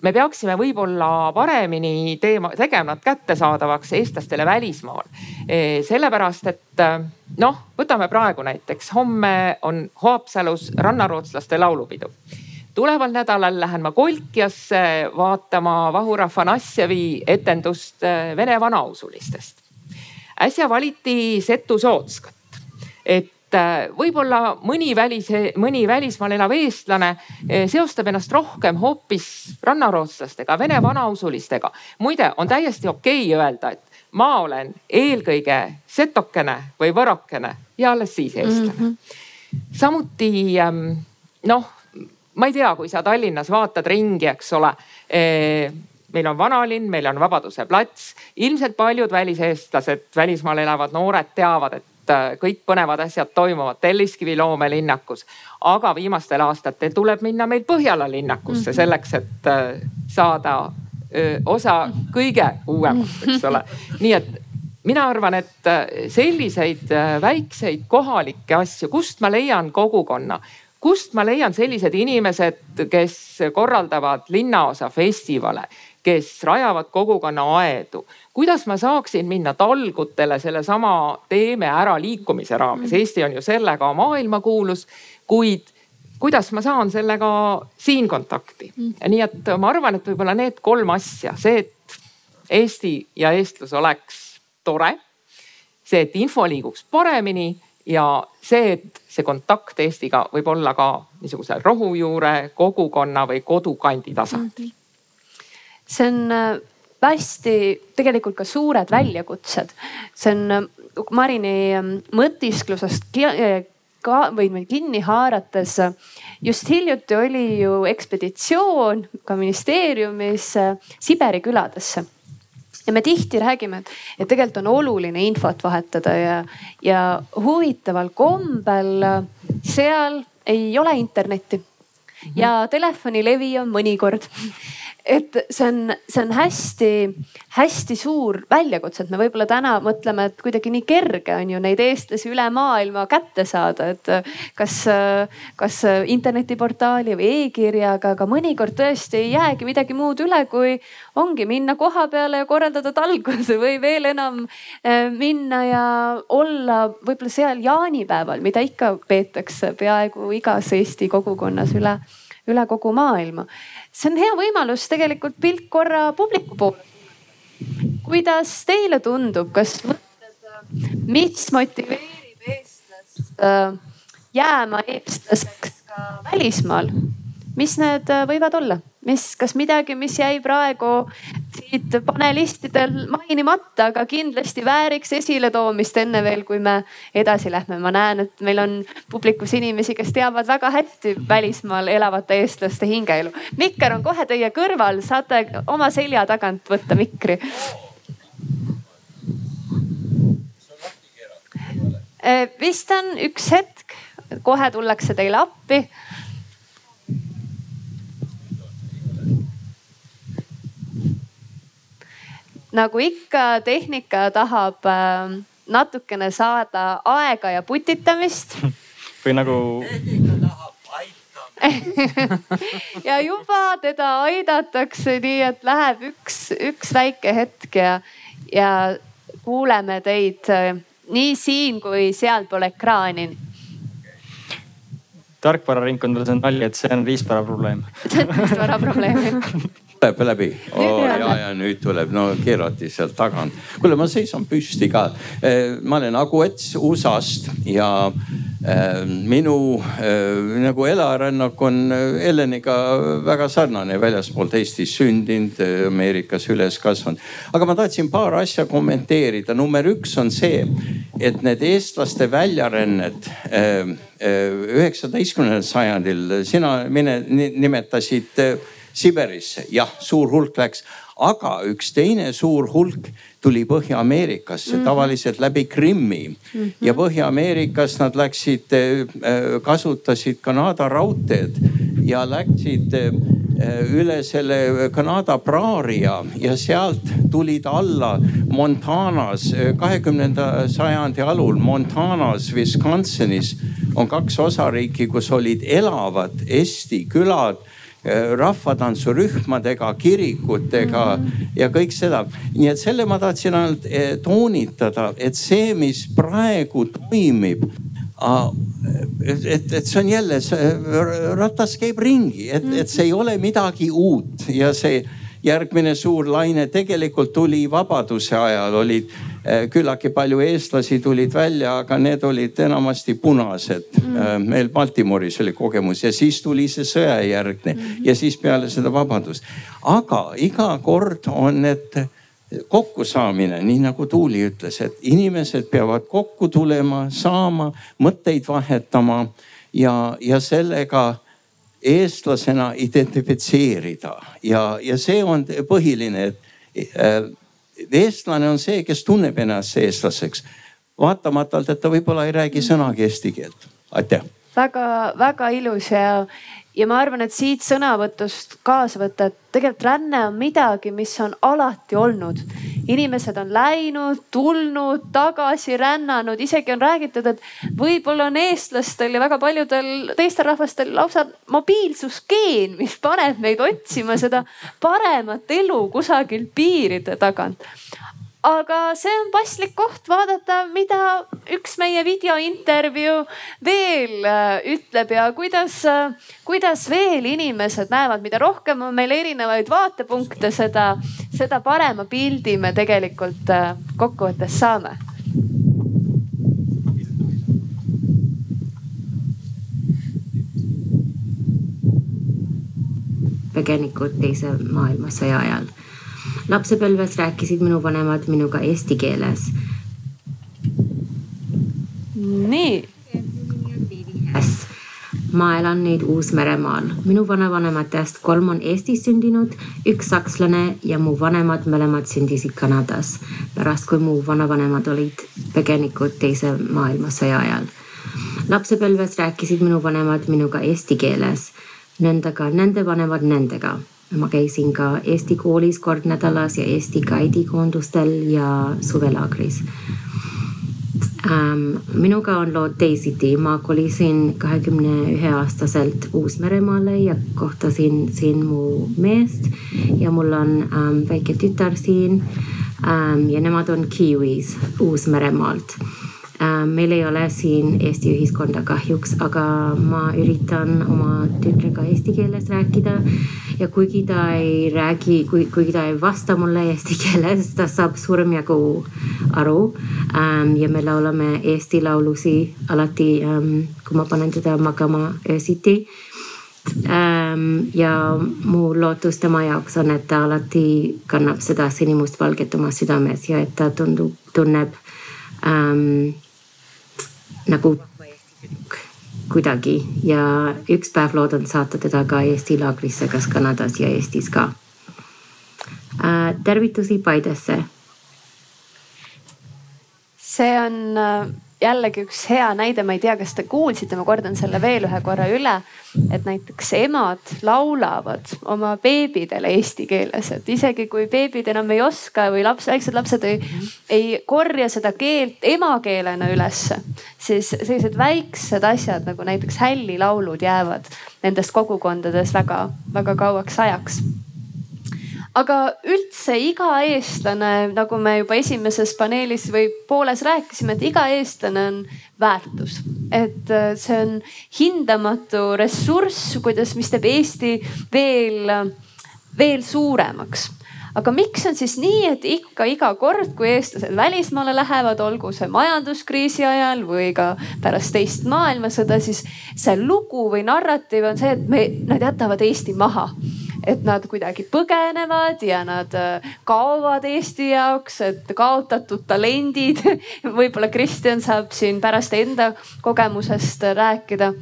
me peaksime võib-olla paremini teema, tegema nad kättesaadavaks eestlastele välismaal. E, sellepärast, et e, noh, võtame praegu näiteks, homme on Haapsalus rannarootslaste laulupidu tuleval nädalal lähen ma Kolkjasse vaatama Vahur Afanasjevi etendust e, vene vanausulistest. äsja valiti Setu Sootskat, et võib-olla mõni välis, mõni välismaal elav eestlane äh, seostab ennast rohkem hoopis rannarootslastega, vene vanausulistega. muide, on täiesti okei okay öelda, et ma olen eelkõige setokene või võrokene ja alles siis eestlane mm. -hmm. samuti ähm, noh, ma ei tea, kui sa Tallinnas vaatad ringi, eks ole äh, meil on vanalinn, meil on Vabaduse plats, ilmselt paljud väliseestlased, välismaal elavad noored teavad, et Äh, kõik põnevad asjad toimuvad Telliskivi loomelinnakus. aga viimastel aastatel tuleb minna meil Põhjala linnakusse mhm. selleks, et äh, saada osa kõige uuemast, eks ole. nii et mina arvan, et äh, selliseid väikseid kohalikke asju, kust ma leian kogukonna, kust ma leian sellised inimesed, kes korraldavad linnaosa festivale, kes rajavad kogukonna aedu, kuidas ma saaksin minna talgutele sellesama Teeme ära liikumise raames, mm. Eesti on ju sellega maailmakuulus, kuid kuidas ma saan sellega siin kontakti. Mm. nii et ma arvan, et võib-olla need kolm asja, see, et Eesti ja eestlus oleks tore. see, et info liiguks paremini ja see, et see kontakt Eestiga võib olla ka niisuguse rohujuure, kogukonna või kodukandi tasandil. See on äh, hästi tegelikult ka suured väljakutsed. see on äh, Marini ähm, mõtisklusest äh, ka või kinni haarates. just hiljuti oli ju ekspeditsioon ka ministeeriumis Siberi küladesse ja me tihti räägime, et, et tegelikult on oluline infot vahetada ja, ja huvitaval kombel seal ei ole internetti ja telefonilevi on mõnikord et see on, see on hästi-hästi suur väljakutse, et me võib-olla täna mõtleme, et kuidagi nii kerge on ju neid eestlasi üle maailma kätte saada, et kas, kas internetiportaali või e-kirjaga, aga mõnikord tõesti ei jäägi midagi muud üle, kui ongi minna koha peale ja korraldada talgud või veel enam eh, minna ja olla võib-olla seal jaanipäeval, mida ikka peetakse peaaegu igas Eesti kogukonnas üle, üle kogu maailma see on hea võimalus tegelikult pilk korra publiku poole. kuidas teile tundub, kas mõtted, mis motiveerib eestlast äh, jääma eestlaseks ka välismaal? mis need äh, võivad olla, mis, kas midagi, mis jäi praegu jäid panelistidel mainimata, aga kindlasti vääriks esiletoomist enne veel, kui me edasi lähme. ma näen, et meil on publikus inimesi, kes teavad väga hästi välismaal elavate eestlaste hingeelu. mikker on kohe teie kõrval, saate oma selja tagant võtta mikri. Äh, vist on üks hetk, kohe tullakse teile appi nagu ikka, tehnika tahab äh, natukene saada aega ja putitamist. Või nagu ja juba teda aidatakse nii, et läheb üks, üks väike hetk ja, ja kuuleme teid äh, nii siin kui sealpool ekraani. tarkvararingkondades on nali, et see on riistvara probleem. See on riistvara probleem tuleb läbi oh,. ja, ja nüüd tuleb, no keerati sealt tagant. kuule, ma seisan püsti ka. Eh, ma olen Agu Ets USA-st ja äh, minu äh, nagu elarännak on Heleniga väga sarnane, väljaspoolt Eestis sündinud, Ameerikas üles kasvanud. aga ma tahtsin paar asja kommenteerida. number üks on see, et need eestlaste väljarännet üheksateistkümnendal sajandil, sina mine, nimetasid Siberisse, jah, suur hulk läks, aga üks teine suur hulk tuli Põhja-Ameerikasse mm -hmm. tavaliselt läbi Krimmi mm. -hmm. ja Põhja-Ameerikas nad läksid, äh, kasutasid Kanada raudteed ja läksid äh, üle selle Kanada praaria ja sealt tulid alla Montanas, kahekümnenda sajandi alul Montanas, Wisconsinis on kaks osariiki, kus olid elavad Eesti külad rahvatantsurühmadega, kirikutega ja kõik seda. nii et selle ma tahtsin ainult äh, toonitada, et see, mis praegu toimib et, et see on jälle, ratas käib ringi, et, et see ei ole midagi uut ja see järgmine suur laine tegelikult tuli vabaduse ajal, olid eh, küllaltki palju eestlasi tulid välja, aga need olid enamasti punased mm.. meil Baltimooris oli kogemus ja siis tuli see sõjajärgne mm -hmm. ja siis peale seda vabadust. aga iga kord on need kokkusaamine, nii nagu Tuuli ütles, et inimesed peavad kokku tulema, saama, mõtteid vahetama ja, ja sellega eestlasena identifitseerida ja, ja see on põhiline, et äh, eestlane on see, kes tunneb ennast eestlaseks. vaatamatult, et ta võib-olla ei räägi sõnagi eesti keelt. aitäh. väga-väga ilus ja, ja ma arvan, et siit sõnavõtust kaasa võtta, et tegelikult ränne on midagi, mis on alati olnud. inimesed on läinud, tulnud, tagasi rännanud, isegi on räägitud, et võib-olla on eestlastel ja väga paljudel teistel rahvastel lausa mobiilsusgeen, mis paneb meid otsima seda paremat elu kusagil piiride tagant aga see on paslik koht vaadata, mida üks meie videointervjuu veel äh, ütleb ja kuidas, äh, kuidas veel inimesed näevad, mida rohkem on meil erinevaid vaatepunkte, seda, seda parema pildi me tegelikult äh, kokkuvõttes saame. Põgenikud teise maailmasõja ajal lapsepõlves rääkisid minu vanemad minuga eesti keeles. nii. ma elan nüüd Uus-Meremaal, minu vanavanematest kolm on Eestis sündinud, üks sakslane ja mu vanemad mõlemad sündisid Kanadas pärast, kui mu vanavanemad olid põgenikud teise maailmasõja ajal. lapsepõlves rääkisid minu vanemad minuga eesti keeles, nendega nende vanemad nendega ma käisin ka Eesti koolis kord nädalas ja Eesti gaidikoondustel ja suvelaagris. Ähm,. minuga on lood teisiti, ma kolisin kahekümne ühe aastaselt Uus-Meremaale ja kohtasin siin mu meest ja mul on ähm, väike tütar siin. Ähm, ja nemad on Kiwis Uus-Meremaalt meil ei ole siin Eesti ühiskonda kahjuks, aga ma üritan oma tütrega eesti keeles rääkida. ja kuigi ta ei räägi, kui, kuigi ta ei vasta mulle eesti keeles, ta saab suurem jagu aru. Ähm, ja me laulame eesti laulusi alati, ähm, kui ma panen teda magama öösiti ähm, ja mu lootus tema jaoks on, et ta alati kannab seda sinimustvalget oma südames ja et ta tundub, tunneb ähm, nagu kuidagi ja üks päev loodan saata teda ka Eesti laagrisse, kas Kanadas ja Eestis ka äh,. tervitusi Paidesse. see on äh, jällegi üks hea näide, ma ei tea, kas te kuulsite, ma kordan selle veel ühe korra üle. et näiteks emad laulavad oma beebidele eesti keeles, et isegi kui beebid enam ei oska või laps, väiksed lapsed ei, ei korja seda keelt emakeelena ülesse, siis sellised väiksed asjad nagu näiteks hällilaulud jäävad nendes kogukondades väga-väga kauaks ajaks aga üldse iga eestlane, nagu me juba esimeses paneelis või pooles rääkisime, et iga eestlane on väärtus. et äh, see on hindamatu ressurss, kuidas, mis teeb Eesti veel, veel suuremaks aga miks on siis nii, et ikka iga kord, kui eestlased välismaale lähevad, olgu see majanduskriisi ajal või ka pärast teist maailmasõda, siis see lugu või narratiiv on see, et me, nad jätavad Eesti maha et nad kuidagi põgenevad ja nad äh, kaovad Eesti jaoks, et kaotatud talendid võib-olla Kristjan saab siin pärast enda kogemusest rääkida.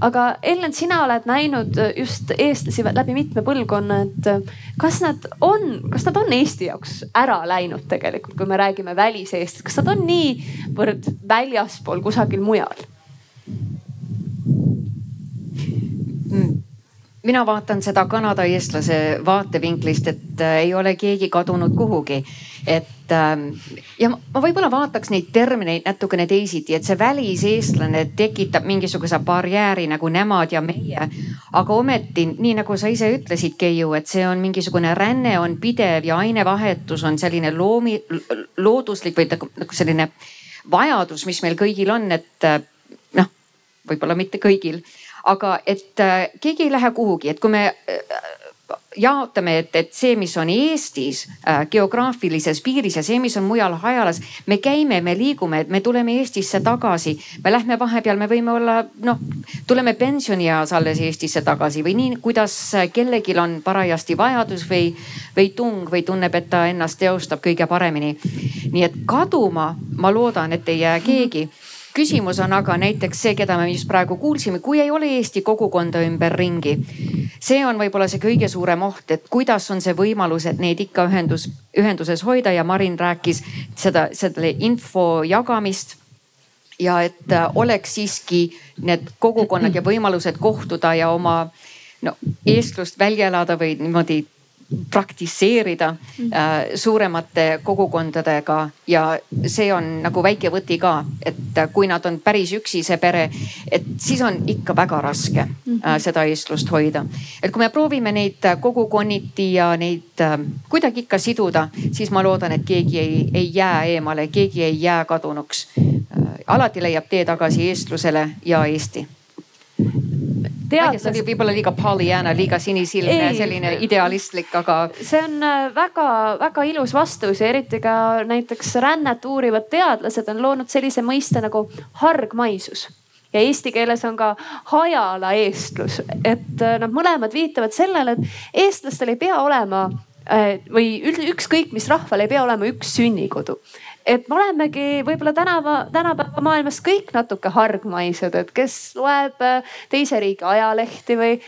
aga Ellen, sina oled näinud just eestlasi läbi mitme põlvkonna, et äh, kas nad on, kas nad on Eesti jaoks ära läinud tegelikult, kui me räägime väliseestist, kas nad on niivõrd väljaspool kusagil mujal? Mina vaatan seda Kanada eestlase vaatevinklist, et äh, ei ole keegi kadunud kuhugi. et äh, ja ma võib-olla vaataks neid termineid natukene teisiti, et see väliseestlane tekitab mingisuguse barjääri nagu nemad ja meie. aga ometi, nii nagu sa ise ütlesid, Keiu, et see on mingisugune ränne on pidev ja ainevahetus on selline loomi, looduslik või nagu, nagu selline vajadus, mis meil kõigil on, et äh, noh, võib-olla mitte kõigil aga et äh, keegi ei lähe kuhugi, et kui me äh, jaotame, et, et see, mis on Eestis äh, geograafilises piiris ja see, mis on mujal hajalas, me käime, me liigume, me tuleme Eestisse tagasi. me lähme vahepeal, me võime olla noh, tuleme pensionieas alles Eestisse tagasi või nii, kuidas kellelgi on parajasti vajadus või, või tung või tunneb, et ta ennast teostab kõige paremini. nii et kaduma ma loodan, et ei jää keegi küsimus on aga näiteks see, keda me just praegu kuulsime, kui ei ole Eesti kogukonda ümberringi. see on võib-olla see kõige suurem oht, et kuidas on see võimalus, et neid ikka ühendus, ühenduses hoida ja Marin rääkis seda, selle info jagamist ja et äh, oleks siiski need kogukonnad ja võimalused kohtuda ja oma no eestlust välja elada või niimoodi praktiseerida äh, suuremate kogukondadega ja see on nagu väike võti ka, et kui nad on päris üksi, see pere, et siis on ikka väga raske äh, seda eestlust hoida. et kui me proovime neid kogukonniti ja neid äh, kuidagi ikka siduda, siis ma loodan, et keegi ei, ei jää eemale, keegi ei jää kadunuks äh,. alati leiab tee tagasi eestlusele ja Eesti teadlased. see oli võib-olla liiga Pollyanna, liiga sinisilmne, selline idealistlik, aga. see on väga-väga äh, ilus vastus ja eriti ka näiteks rännet uurivad teadlased on loonud sellise mõiste nagu hargmaisus ja eesti keeles on ka hajala eestlus, et äh, nad mõlemad viitavad sellele, et eestlastel ei pea olema äh, või ükskõik mis rahval ei pea olema üks sünnikodu et me olemegi võib-olla tänava, tänapäeva maailmas kõik natuke hargmaised, et kes loeb äh, teise riigi ajalehti või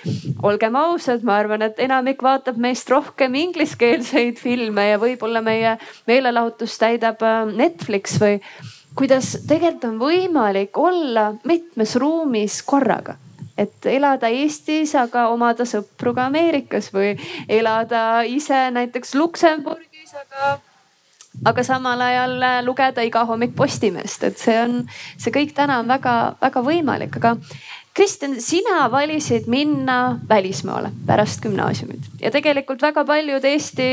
olgem ausad, ma arvan, et enamik vaatab meist rohkem ingliskeelseid filme ja võib-olla meie meelelahutust täidab äh, Netflix või kuidas tegelikult on võimalik olla mitmes ruumis korraga. Et elada Eestis, aga omada sõpru ka Ameerikas või elada ise näiteks Luksemburgis, aga aga samal ajal äh, lugeda iga hommik Postimeest, et see on, see kõik täna on väga-väga võimalik, aga Kristjan, sina valisid minna välismaale pärast gümnaasiumit ja tegelikult väga paljud Eesti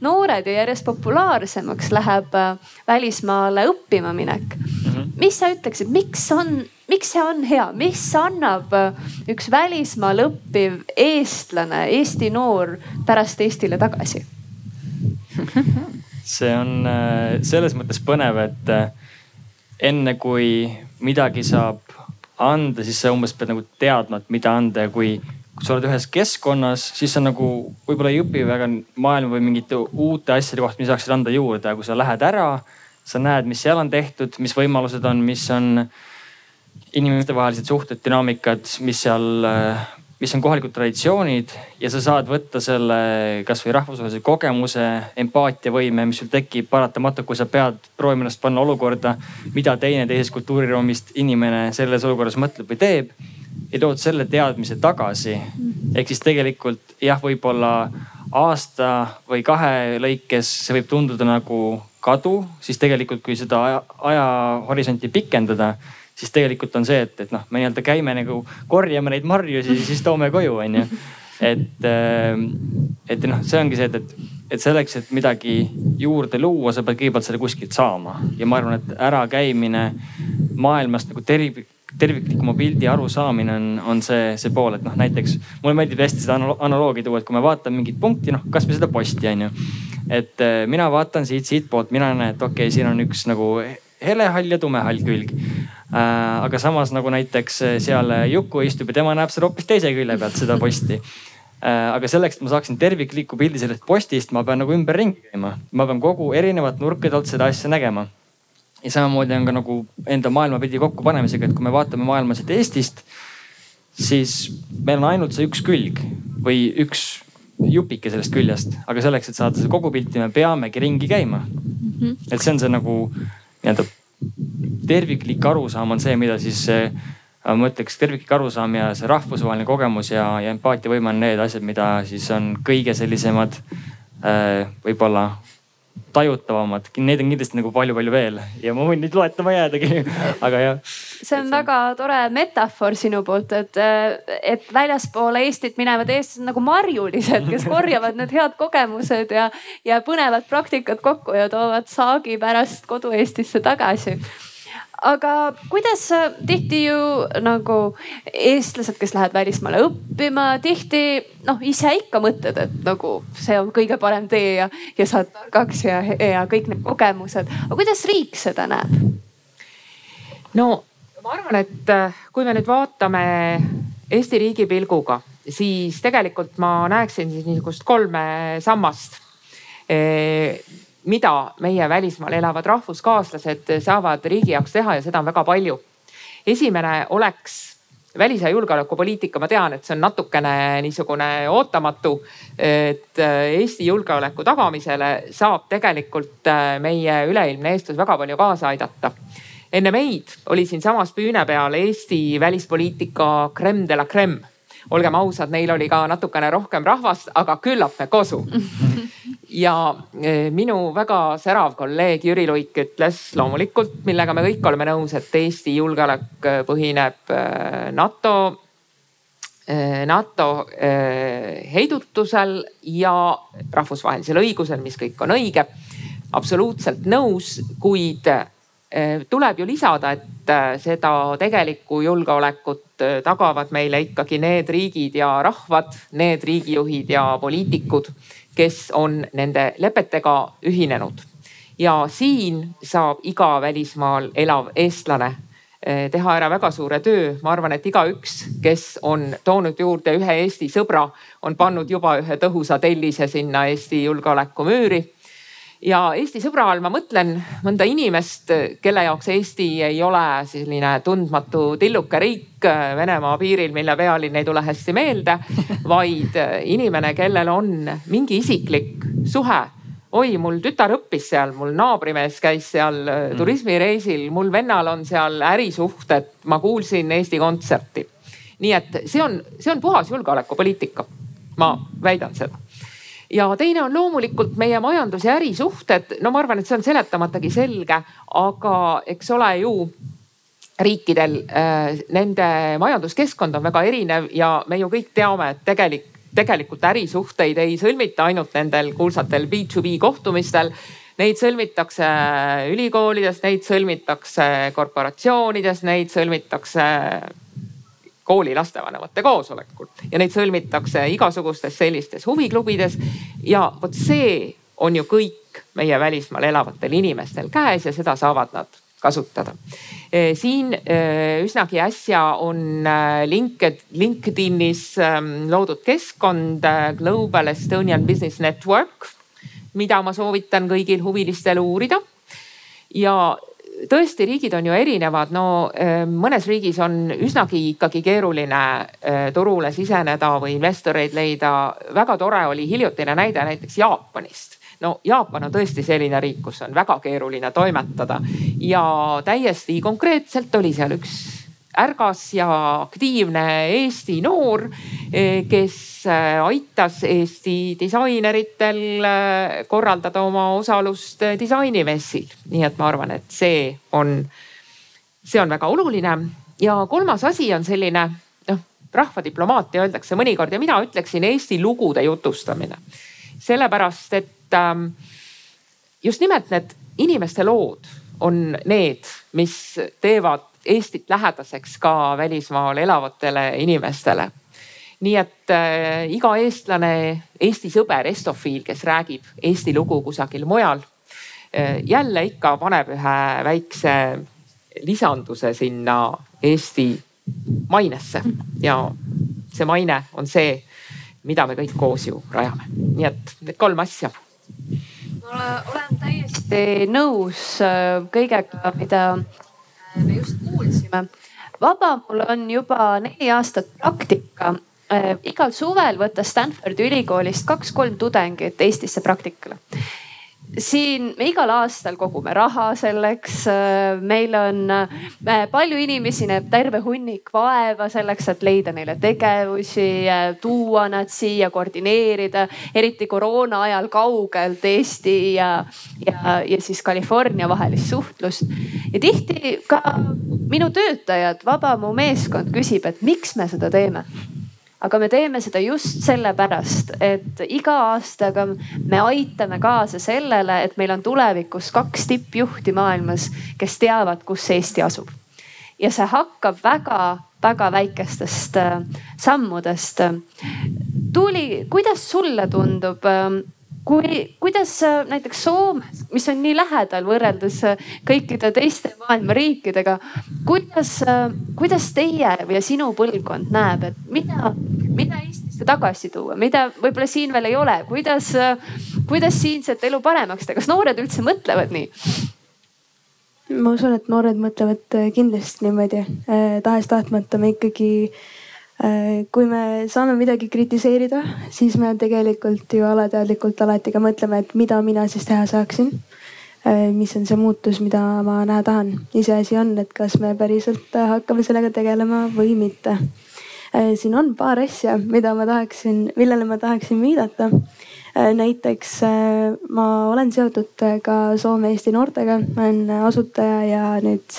noored ja järjest populaarsemaks läheb äh, välismaale õppima minek mm. -hmm. mis sa ütleksid, miks on, miks see on hea, mis annab äh, üks välismaal õppiv eestlane, Eesti noor pärast Eestile tagasi see on äh, selles mõttes põnev, et äh, enne kui midagi saab anda, siis sa umbes pead nagu teadma, et mida anda. Ja kui, kui sa oled ühes keskkonnas, siis sa nagu võib-olla ei õpi väga maailma või mingite uute asjade kohta, mis saaksid anda juurde, kui sa lähed ära, sa näed, mis seal on tehtud, mis võimalused on, mis on inimestevahelised suhted, dünaamikad, mis seal, mis on kohalikud traditsioonid ja sa saad võtta selle kasvõi rahvusvahelise kogemuse, empaatiavõime, mis sul tekib paratamatult, kui sa pead proovima ennast panna olukorda, mida teine teisest kultuuriruumist inimene selles olukorras mõtleb või teeb ja tood selle teadmise tagasi. ehk siis tegelikult jah, võib-olla aasta või kahe lõikes see võib tunduda nagu kadu, siis tegelikult, kui seda aja, ajahorisonti pikendada, siis tegelikult on see, et, et noh, me nii-öelda käime nagu korjame neid marju, siis, siis toome koju, onju. et, ähm, et noh, see ongi see, et, et, et selleks, et midagi juurde luua, sa pead kõigepealt selle kuskilt saama ja ma arvan, et ärakäimine maailmast nagu tervik terviklikuma pildi arusaamine on, on see, see pool, et noh, näiteks mulle meeldib hästi seda analoogi tuua, et kui me vaatame mingit punkti, noh kasvõi seda posti on ju. et äh, mina vaatan siit, siitpoolt, mina näen, et okei okay,, siin on üks nagu helehall ja tumehall külg äh,. aga samas nagu näiteks äh, seal Juku istub ja tema näeb seda hoopis teise külje pealt, seda posti äh,. aga selleks, et ma saaksin tervikliku pildi sellest postist, ma pean nagu ümberringi käima. ma pean kogu erinevat nurkade alt seda asja nägema ja samamoodi on ka nagu enda maailmapildi kokkupanemisega, et kui me vaatame maailma siit Eestist, siis meil on ainult see üks külg või üks jupike sellest küljest, aga selleks, et saada seda kogupilti, me peamegi ringi käima. -hmm. et see on see nagu nii-öelda terviklik arusaam on see, mida siis ma ütleks, terviklik arusaam ja see rahvusvaheline kogemus ja, ja empaatiavõime on need asjad, mida siis on kõige sellisemad äh, võib-olla tajutavamad, neid on kindlasti nagu palju-palju veel. Ja ma võin neid loetama jäädagi, aga jah. see on väga tore metafoor sinu poolt, et, et väljaspoole Eestit minevad eestlased nagu marjulised, kes korjavad need head kogemused ja, ja põnevad praktikad kokku ja toovad saagi pärast kodu Eestisse tagasi aga kuidas tihti ju nagu eestlased, kes lähevad välismaale õppima, tihti noh, ise ikka mõtled, et nagu see on kõige parem tee ja, ja saad targaks ja, ja kõik need kogemused. aga kuidas riik seda näeb? no ma arvan, et äh, kui me nüüd vaatame Eesti riigi pilguga, siis tegelikult ma näeksin siis niisugust kolme sammast mida meie välismaal elavad rahvuskaaslased saavad riigi jaoks teha ja seda on väga palju. esimene oleks välis- ja julgeolekupoliitika, ma tean, et see on natukene niisugune ootamatu. et Eesti julgeoleku tagamisele saab tegelikult meie üleilmne eestlus väga palju kaasa aidata. enne meid oli siinsamas püüne peal Eesti välispoliitika creme de la creme olgem ausad, neil oli ka natukene rohkem rahvast, aga küllap me kosu ja e, minu väga särav kolleeg Jüri Luik ütles loomulikult, millega me kõik oleme nõus, et Eesti julgeolek e, põhineb e, NATO, NATO heidutusel ja rahvusvahelisel õigusel, mis kõik on õige. absoluutselt nõus, kuid tuleb ju lisada, et seda tegelikku julgeolekut tagavad meile ikkagi need riigid ja rahvad, need riigijuhid ja poliitikud kes on nende lepetega ühinenud. ja siin saab iga välismaal elav eestlane eh, teha ära väga suure töö. ma arvan, et igaüks, kes on toonud juurde ühe Eesti sõbra, on pannud juba ühe tõhusa tellise sinna Eesti julgeolekumüüri ja Eesti sõbra all ma mõtlen mõnda inimest, kelle jaoks Eesti ei ole selline tundmatu tilluke riik Venemaa piiril, mille pealinn ei tule hästi meelde, vaid inimene, kellel on mingi isiklik suhe oi, mul tütar õppis seal, mul naabrimees käis seal mm. turismireisil, mul vennal on seal ärisuhted, ma kuulsin Eesti Kontserti. nii et see on, see on puhas julgeolekupoliitika. ma väidan seda ja teine on loomulikult meie majandus ja ärisuhted. no ma arvan, et see on seletamatagi selge, aga eks ole ju riikidel äh, nende majanduskeskkond on väga erinev ja me ju kõik teame, et tegelik, tegelikult ärisuhteid ei sõlmita ainult nendel kuulsatel B2B kohtumistel Neid sõlmitakse ülikoolides, neid sõlmitakse korporatsioonides, neid sõlmitakse kooli lastevanemate koosolekul ja neid sõlmitakse igasugustes sellistes huviklubides. ja vot see on ju kõik meie välismaal elavatel inimestel käes ja seda saavad nad kasutada. siin üsnagi äsja on Linked, LinkedInis ähm, loodud keskkond Global Estonian Business Network, mida ma soovitan kõigil huvilistel uurida. ja tõesti, riigid on ju erinevad, no mõnes riigis on üsnagi ikkagi keeruline turule siseneda või investoreid leida. väga tore oli hiljutine näide näiteks Jaapanist. No Jaapan on tõesti selline riik, kus on väga keeruline toimetada. Ja täiesti konkreetselt oli seal üks ärgas ja aktiivne Eesti noor, eh, kes eh, aitas Eesti disaineritel eh, korraldada oma osalust disainimessil. nii et ma arvan, et see on, see on väga oluline. ja kolmas asi on selline noh, rahvadiplomaatia öeldakse mõnikord ja mina ütleksin Eesti lugude jutustamine. sellepärast, et ähm, just nimelt need inimeste lood on need, mis teevad Eestit lähedaseks ka välismaal elavatele inimestele. nii et äh, iga eestlane, Eesti sõber, estofiil, kes räägib Eesti lugu kusagil mujal äh,, jälle ikka paneb ühe väikse lisanduse sinna Eesti mainesse ja see maine on see, mida me kõik koos ju rajame. nii et need kolm asja olen täiesti nõus äh, kõigega, mida me just kuulsime. Vabamul on juba neli aastat praktika. Igal suvel võttes Stanfordi ülikoolist kaks-kolm tudengit Eestisse praktikale siin me igal aastal kogume raha selleks. meil on äh, palju inimesi, näeb terve hunnik vaeva selleks, et leida neile tegevusi, tuua nad siia, koordineerida, eriti koroona ajal kaugelt Eesti ja, ja, ja siis California vahelist suhtlust. ja tihti ka minu töötajad, Vabamu meeskond küsib, et miks me seda teeme aga me teeme seda just sellepärast, et iga aastaga me aitame kaasa sellele, et meil on tulevikus kaks tippjuhti maailmas, kes teavad, kus Eesti asub. ja see hakkab väga-väga väikestest äh, sammudest. Tuuli, kuidas sulle tundub ähm, kui, kuidas äh, näiteks Soomes, mis on nii lähedal võrreldes äh, kõikide teiste maailma riikidega, kuidas, äh, kuidas teie ja sinu põlvkond näeb, et mida, mida Eestisse tagasi tuua, mida võib-olla siin veel ei ole, kuidas, kuidas siinset elu paremaks teha, kas noored üldse mõtlevad nii? ma usun, et noored mõtlevad kindlasti niimoodi, tahes-tahtmata me ikkagi Äh, kui me saame midagi kritiseerida, siis me tegelikult ju alateadlikult alati ka mõtleme, et mida mina siis teha saaksin. Äh, mis on see muutus, mida ma näha tahan. iseasi on, et kas me päriselt hakkame sellega tegelema või mitte. Äh, siin on paar asja, mida ma tahaksin, millele ma tahaksin viidata. näiteks ma olen seotud ka Soome-Eesti noortega, ma olen asutaja ja nüüd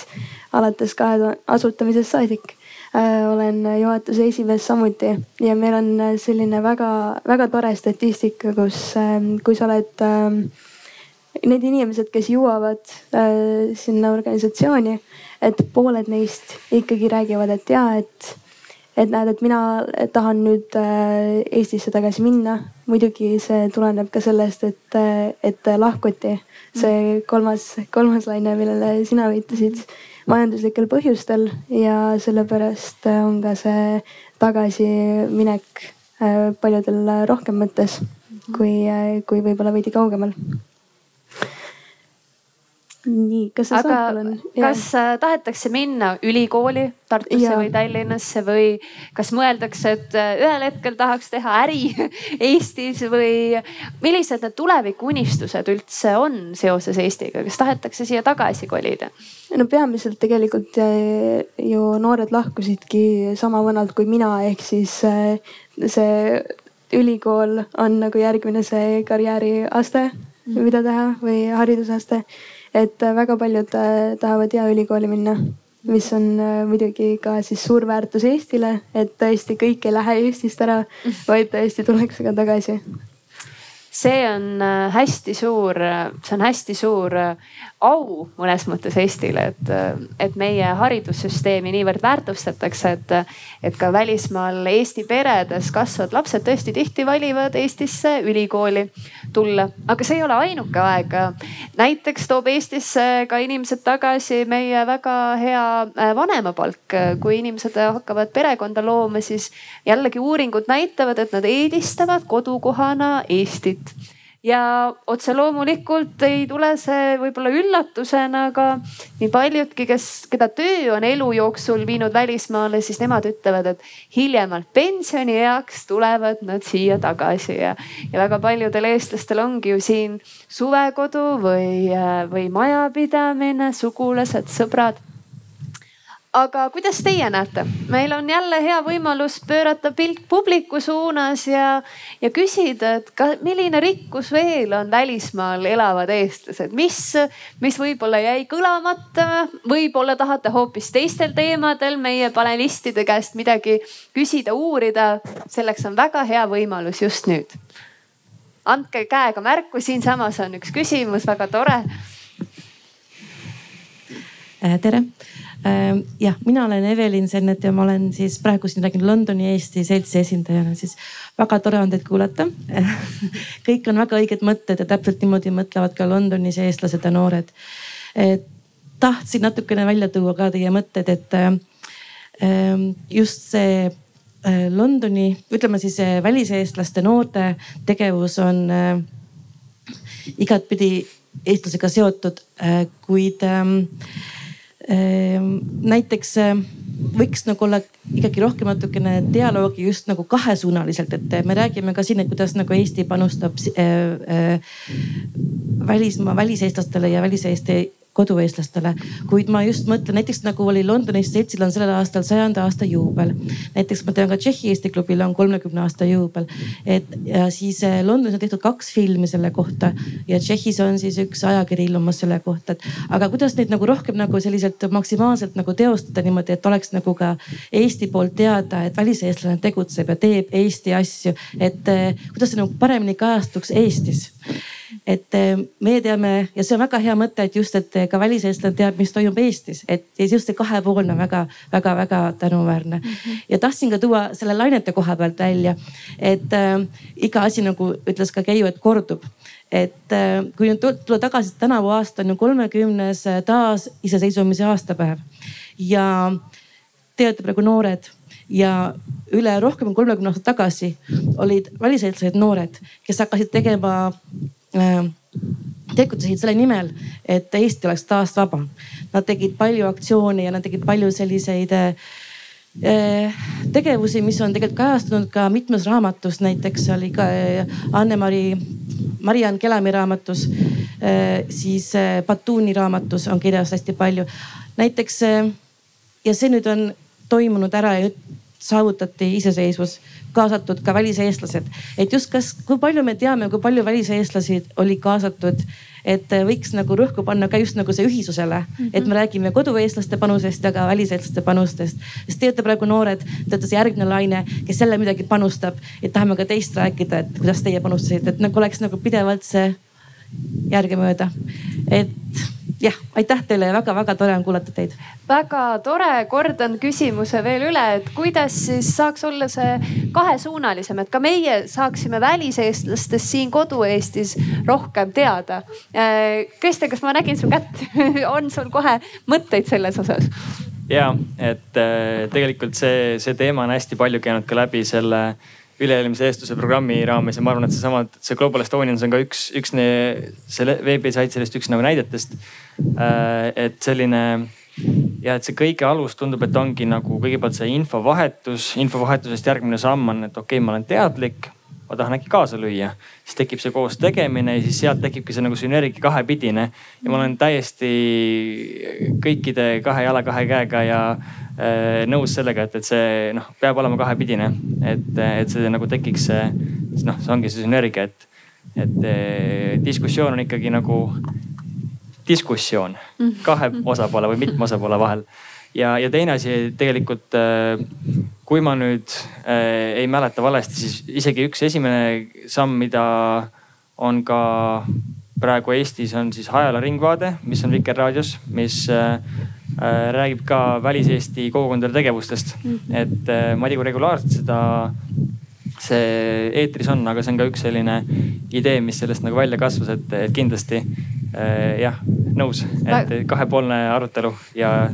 alates kahe asutamisest saadik Äh, olen juhatuse esimees samuti ja meil on äh, selline väga-väga tore statistika, kus, ähm, kui sa oled ähm, need inimesed, kes jõuavad äh, sinna organisatsiooni, et pooled neist ikkagi räägivad, et ja, et, et näed, et mina tahan nüüd Eestisse tagasi minna. muidugi see tuleneb ka sellest, et, et lahkuti. See kolmas, kolmas laine, millele sina viitasid majanduslikel põhjustel ja sellepärast on ka see tagasiminek äh, paljudel rohkem mõttes kui, äh, kui võib-olla veidi kaugemal nii, kas sa aga saad palun? kas äh, tahetakse minna ülikooli Tartusse ja. või Tallinnasse või kas mõeldakse, et äh, ühel hetkel tahaks teha äri Eestis või millised need tulevikuunistused üldse on seoses Eestiga, kas tahetakse siia tagasi kolida? no peamiselt tegelikult äh, ju noored lahkusidki sama vanalt kui mina, ehk siis see ülikool on nagu järgmine see karjääriaste, mm. mida teha või haridusaste et äh, väga paljud äh, tahavad hea ülikooli minna, mis on äh, muidugi ka siis suur väärtus Eestile, et tõesti kõik ei lähe Eestist ära, vaid tõesti tullakse ka tagasi see on äh, hästi suur, see on hästi suur äh, au mõnes mõttes Eestile, et, äh, et meie haridussüsteemi niivõrd väärtustatakse, et, et ka välismaal Eesti peredes kasvavad lapsed tõesti tihti valivad Eestisse ülikooli tulla. aga see ei ole ainuke aeg. näiteks toob Eestisse ka inimesed tagasi meie väga hea vanemapalk. kui inimesed hakkavad perekonda looma, siis jällegi uuringud näitavad, et nad eelistavad kodukohana Eestit ja otse loomulikult ei tule see võib-olla üllatusena, aga nii paljudki, kes, keda töö on elu jooksul viinud välismaale, siis nemad ütlevad, et hiljemalt pensionieaks tulevad nad siia tagasi. Ja, ja väga paljudel eestlastel ongi ju siin suvekodu või, või majapidamine, sugulased, sõbrad aga kuidas teie näete, meil on jälle hea võimalus pöörata pilk publiku suunas ja, ja küsida, et ka milline rikkus veel on välismaal elavad eestlased, mis, mis võib-olla jäi kõlamata, võib-olla tahate hoopis teistel teemadel meie panelistide käest midagi küsida, uurida. selleks on väga hea võimalus just nüüd. andke käega märku, siinsamas on üks küsimus, väga tore. tere jah, mina olen Evelin Sennet ja ma olen siis praegu siin räägin Londoni Eesti seltsi esindajana, siis väga tore on teid kuulata kõik on väga õiged mõtted ja täpselt niimoodi mõtlevad ka Londonis eestlased ja noored. tahtsin natukene välja tuua ka teie mõtted, et ehm, just see eh, Londoni, ütleme siis eh, väliseestlaste noorte tegevus on eh, igatpidi eestlasega seotud, kuid Ehm, näiteks äh, võiks nagu olla ikkagi rohkem natukene dialoogi just nagu kahesuunaliselt, et me räägime ka siin, et kuidas nagu Eesti panustab äh, äh, välismaa, väliseestlastele ja väliseesti kodueestlastele. kuid ma just mõtlen näiteks nagu oli Londonis seltsil on sellel aastal sajanda aasta juubel. näiteks ma tean ka Tšehhi Eesti klubil on kolmekümne aasta juubel. et ja siis eh, Londonis on tehtud kaks filmi selle kohta ja Tšehhis on siis üks ajakiri ilmumas selle kohta, et aga kuidas neid nagu rohkem nagu selliselt maksimaalselt nagu teostada niimoodi, et oleks nagu ka Eesti poolt teada, et väliseestlane tegutseb ja teeb Eesti asju, et eh, kuidas see nagu paremini kajastuks Eestis et eh, meie teame ja see on väga hea mõte, et just, et ka väliseestlane teab, mis toimub Eestis, et just see kahepoolne on väga-väga-väga tänuväärne mm. -hmm. ja tahtsin ka tuua selle lainete koha pealt välja, et äh, iga asi nagu ütles ka Keiu, et kordub et äh, kui nüüd tulla tagasi, tänavu aasta on ju kolmekümnes taasiseseisvumise aastapäev ja te olete praegu noored ja üle rohkem kui kolmekümne aastat tagasi olid väliseestlased noored, kes hakkasid tegema tegutsesid selle nimel, et Eesti oleks taas vaba. Nad tegid palju aktsioone ja nad tegid palju selliseid äh, tegevusi, mis on tegelikult kajastunud ka mitmes raamatus, näiteks oli ka äh, Anne-Mari, Mariann Kelami raamatus, siis Batuuni raamatus on kirjas hästi palju. näiteks ja see nüüd on toimunud ära ja saavutati iseseisvus kaasatud ka väliseestlased. et just kas, kui palju me teame, kui palju väliseestlasi oli kaasatud, et võiks nagu rõhku panna ka just nagu see ühisusele mm, -hmm. et me räägime kodueestlaste panusest ja ka väliseestlaste panustest. sest te olete praegu noored, te olete see järgmine laine, kes jälle midagi panustab ja tahame ka teist rääkida, et kuidas teie panustasite, et nagu oleks nagu pidevalt see järgemööda. et jah, aitäh teile ja väga-väga tore on kuulata teid. väga tore, kordan küsimuse veel üle, et kuidas siis saaks olla see kahesuunalisem, et ka meie saaksime väliseestlastest siin kodu-Eestis rohkem teada. Äh, Kristjan, kas ma nägin su kätt on sul kohe mõtteid selles osas? ja, et äh, tegelikult see, see teema on hästi palju käinud ka läbi selle üle-eelmise eestluse programmi raames ja ma arvan, et seesama, see Global Estonians on ka üks, üks selle veebisait sellest üks nagu näidetest. Äh, et selline ja et see kõige alus tundub, et ongi nagu kõigepealt see infovahetus, infovahetusest järgmine samm on, et okei okay,, ma olen teadlik ma tahan äkki kaasa lüüa. siis tekib see koos tegemine ja siis sealt tekibki see nagu sünergia kahepidine. ja ma olen täiesti kõikide kahe jala, kahe käega ja nõus sellega, et, et see noh, peab olema kahepidine. et, et see nagu tekiks see, noh, see ongi see sünergia, et, et äh, diskussioon on ikkagi nagu diskussioon kahe osapoole või mitme osapoole vahel ja, ja teine asi tegelikult, äh, kui ma nüüd äh, ei mäleta valesti, siis isegi üks esimene samm, mida on ka praegu Eestis on siis Ajala Ringvaade, mis on Vikerraadios, mis äh, äh, räägib ka väliseesti kogukondade tegevustest. et äh, ma ei tea, kui regulaarselt seda, see eetris on, aga see on ka üks selline idee, mis sellest nagu välja kasvas, et, et kindlasti jah, nõus, et kahepoolne arutelu ja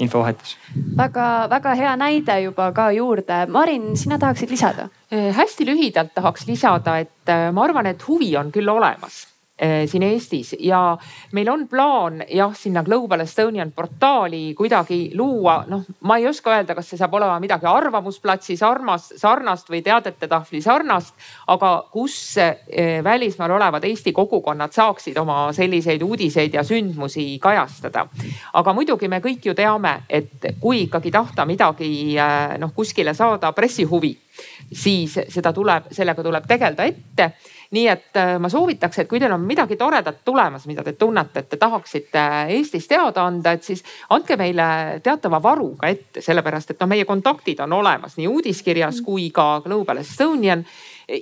infovahetus. väga-väga hea näide juba ka juurde. Marin, sina tahaksid lisada? hästi lühidalt tahaks lisada, et ma arvan, et huvi on küll olemas siin Eestis. Ja meil on plaan jah, sinna Global Estonian portaali kuidagi luua, noh, ma ei oska öelda, kas see saab olema midagi arvamusplatsi sarnast, sarnast või teadete tahvli sarnast, aga kus eh, välismaal olevad Eesti kogukonnad saaksid oma selliseid uudiseid ja sündmusi kajastada. aga muidugi me kõik ju teame, et kui ikkagi tahta midagi eh, noh kuskile saada pressihuvi, siis seda tuleb, sellega tuleb tegeleda ette nii et äh, ma soovitaks, et kui teil on midagi toredat tulemas, mida te tunnete, et te tahaksite Eestis teada anda, et siis andke meile teatava varuga ette, sellepärast et noh, meie kontaktid on olemas nii uudiskirjas kui ka Global Estonian.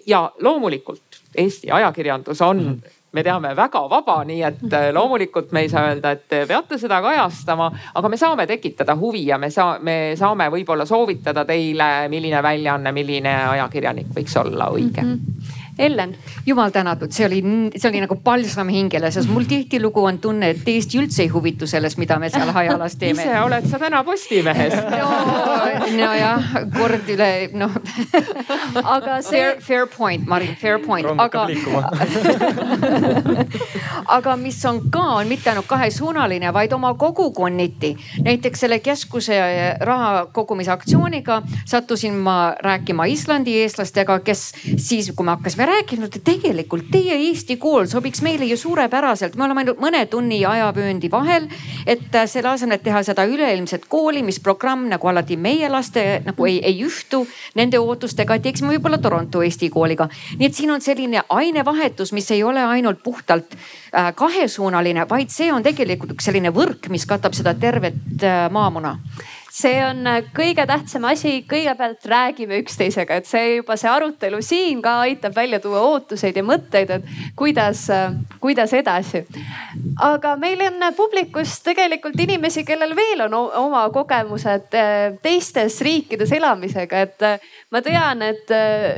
ja loomulikult Eesti ajakirjandus on mm -hmm me teame väga vaba, nii et äh, loomulikult me ei saa öelda, et te peate seda kajastama, aga me saame tekitada huvi ja me saa-, me saame võib-olla soovitada teile, milline väljaanne, milline ajakirjanik võiks olla õige mm. -hmm Ellen. jumal tänatud, see oli, see oli nagu palsam hingele, sest mul tihtilugu on tunne, et Eesti üldse ei huvitu sellest, mida me seal Hajalas teeme. ise oled sa täna Postimehes no,. nojah, kord üle noh aga see. Fair, fair point, Marin, fair point, aga. aga mis on ka, on mitte ainult kahesuunaline, vaid oma kogukonniti. näiteks selle keskuse raha kogumise aktsiooniga sattusin ma rääkima Islandi eestlastega, kes siis, kui me hakkasime me rääkinud, et tegelikult teie Eesti kool sobiks meile ju suurepäraselt, me oleme ainult mõne tunni ajavööndi vahel. et äh, selle asemel, et teha seda üleilmset kooli, mis programm nagu alati meie laste nagu ei, ei ühtu nende ootustega, teeksime võib-olla Toronto Eesti kooliga. nii et siin on selline ainevahetus, mis ei ole ainult puhtalt äh, kahesuunaline, vaid see on tegelikult üks selline võrk, mis katab seda tervet äh, maamuna see on äh, kõige tähtsam asi, kõigepealt räägime üksteisega, et see juba see arutelu siin ka aitab välja tuua ootuseid ja mõtteid, et kuidas, äh, kuidas edasi. aga meil on publikus tegelikult inimesi, kellel veel on oma kogemused äh, teistes riikides elamisega, et ma tean, et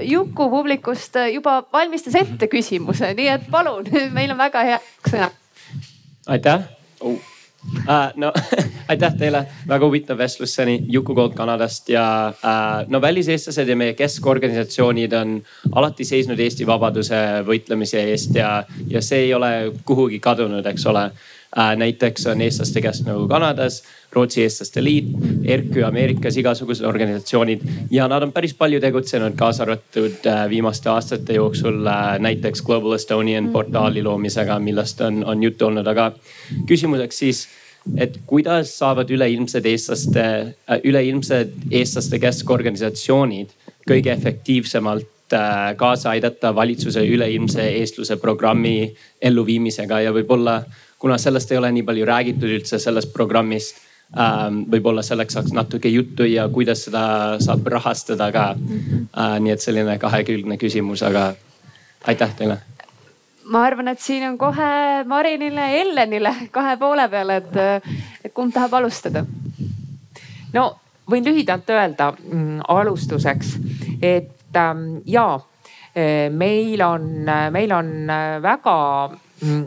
Juku publikust juba valmistas ette küsimuse, nii et palun, meil on väga hea sõna. aitäh oh uh,. no aitäh teile, väga huvitav vestlus seni Juku Gold Kanadast ja uh, no väliseestlased ja meie keskorganisatsioonid on alati seisnud Eesti vabaduse võitlemise eest ja, ja see ei ole kuhugi kadunud, eks ole uh,. näiteks on eestlaste kesknõukogu Kanadas, Rootsi Eestlaste Liit, ERKÜ Ameerikas, igasugused organisatsioonid. Ja nad on päris palju tegutsenud, kaasa arvatud uh, viimaste aastate jooksul uh, näiteks Global Estonian portaali loomisega, millest on, on juttu olnud, aga küsimuseks siis et kuidas saavad üleilmsed eestlaste, äh, üleilmsed eestlaste keskorganisatsioonid kõige efektiivsemalt äh, kaasa aidata valitsuse üleilmse eestluse programmi elluviimisega? Ja võib-olla kuna sellest ei ole nii palju räägitud üldse sellest programmist. Võib-olla selleks saaks natuke juttu ja kuidas seda saab rahastada ka äh,. nii et selline kahekülgne küsimus, aga aitäh teile ma arvan, et siin on kohe Marinile ja Ellenile kahe poole peal, et, et kumb tahab alustada? no võin lühidalt öelda mm, alustuseks, et ähm, ja e, meil on, meil on väga mm,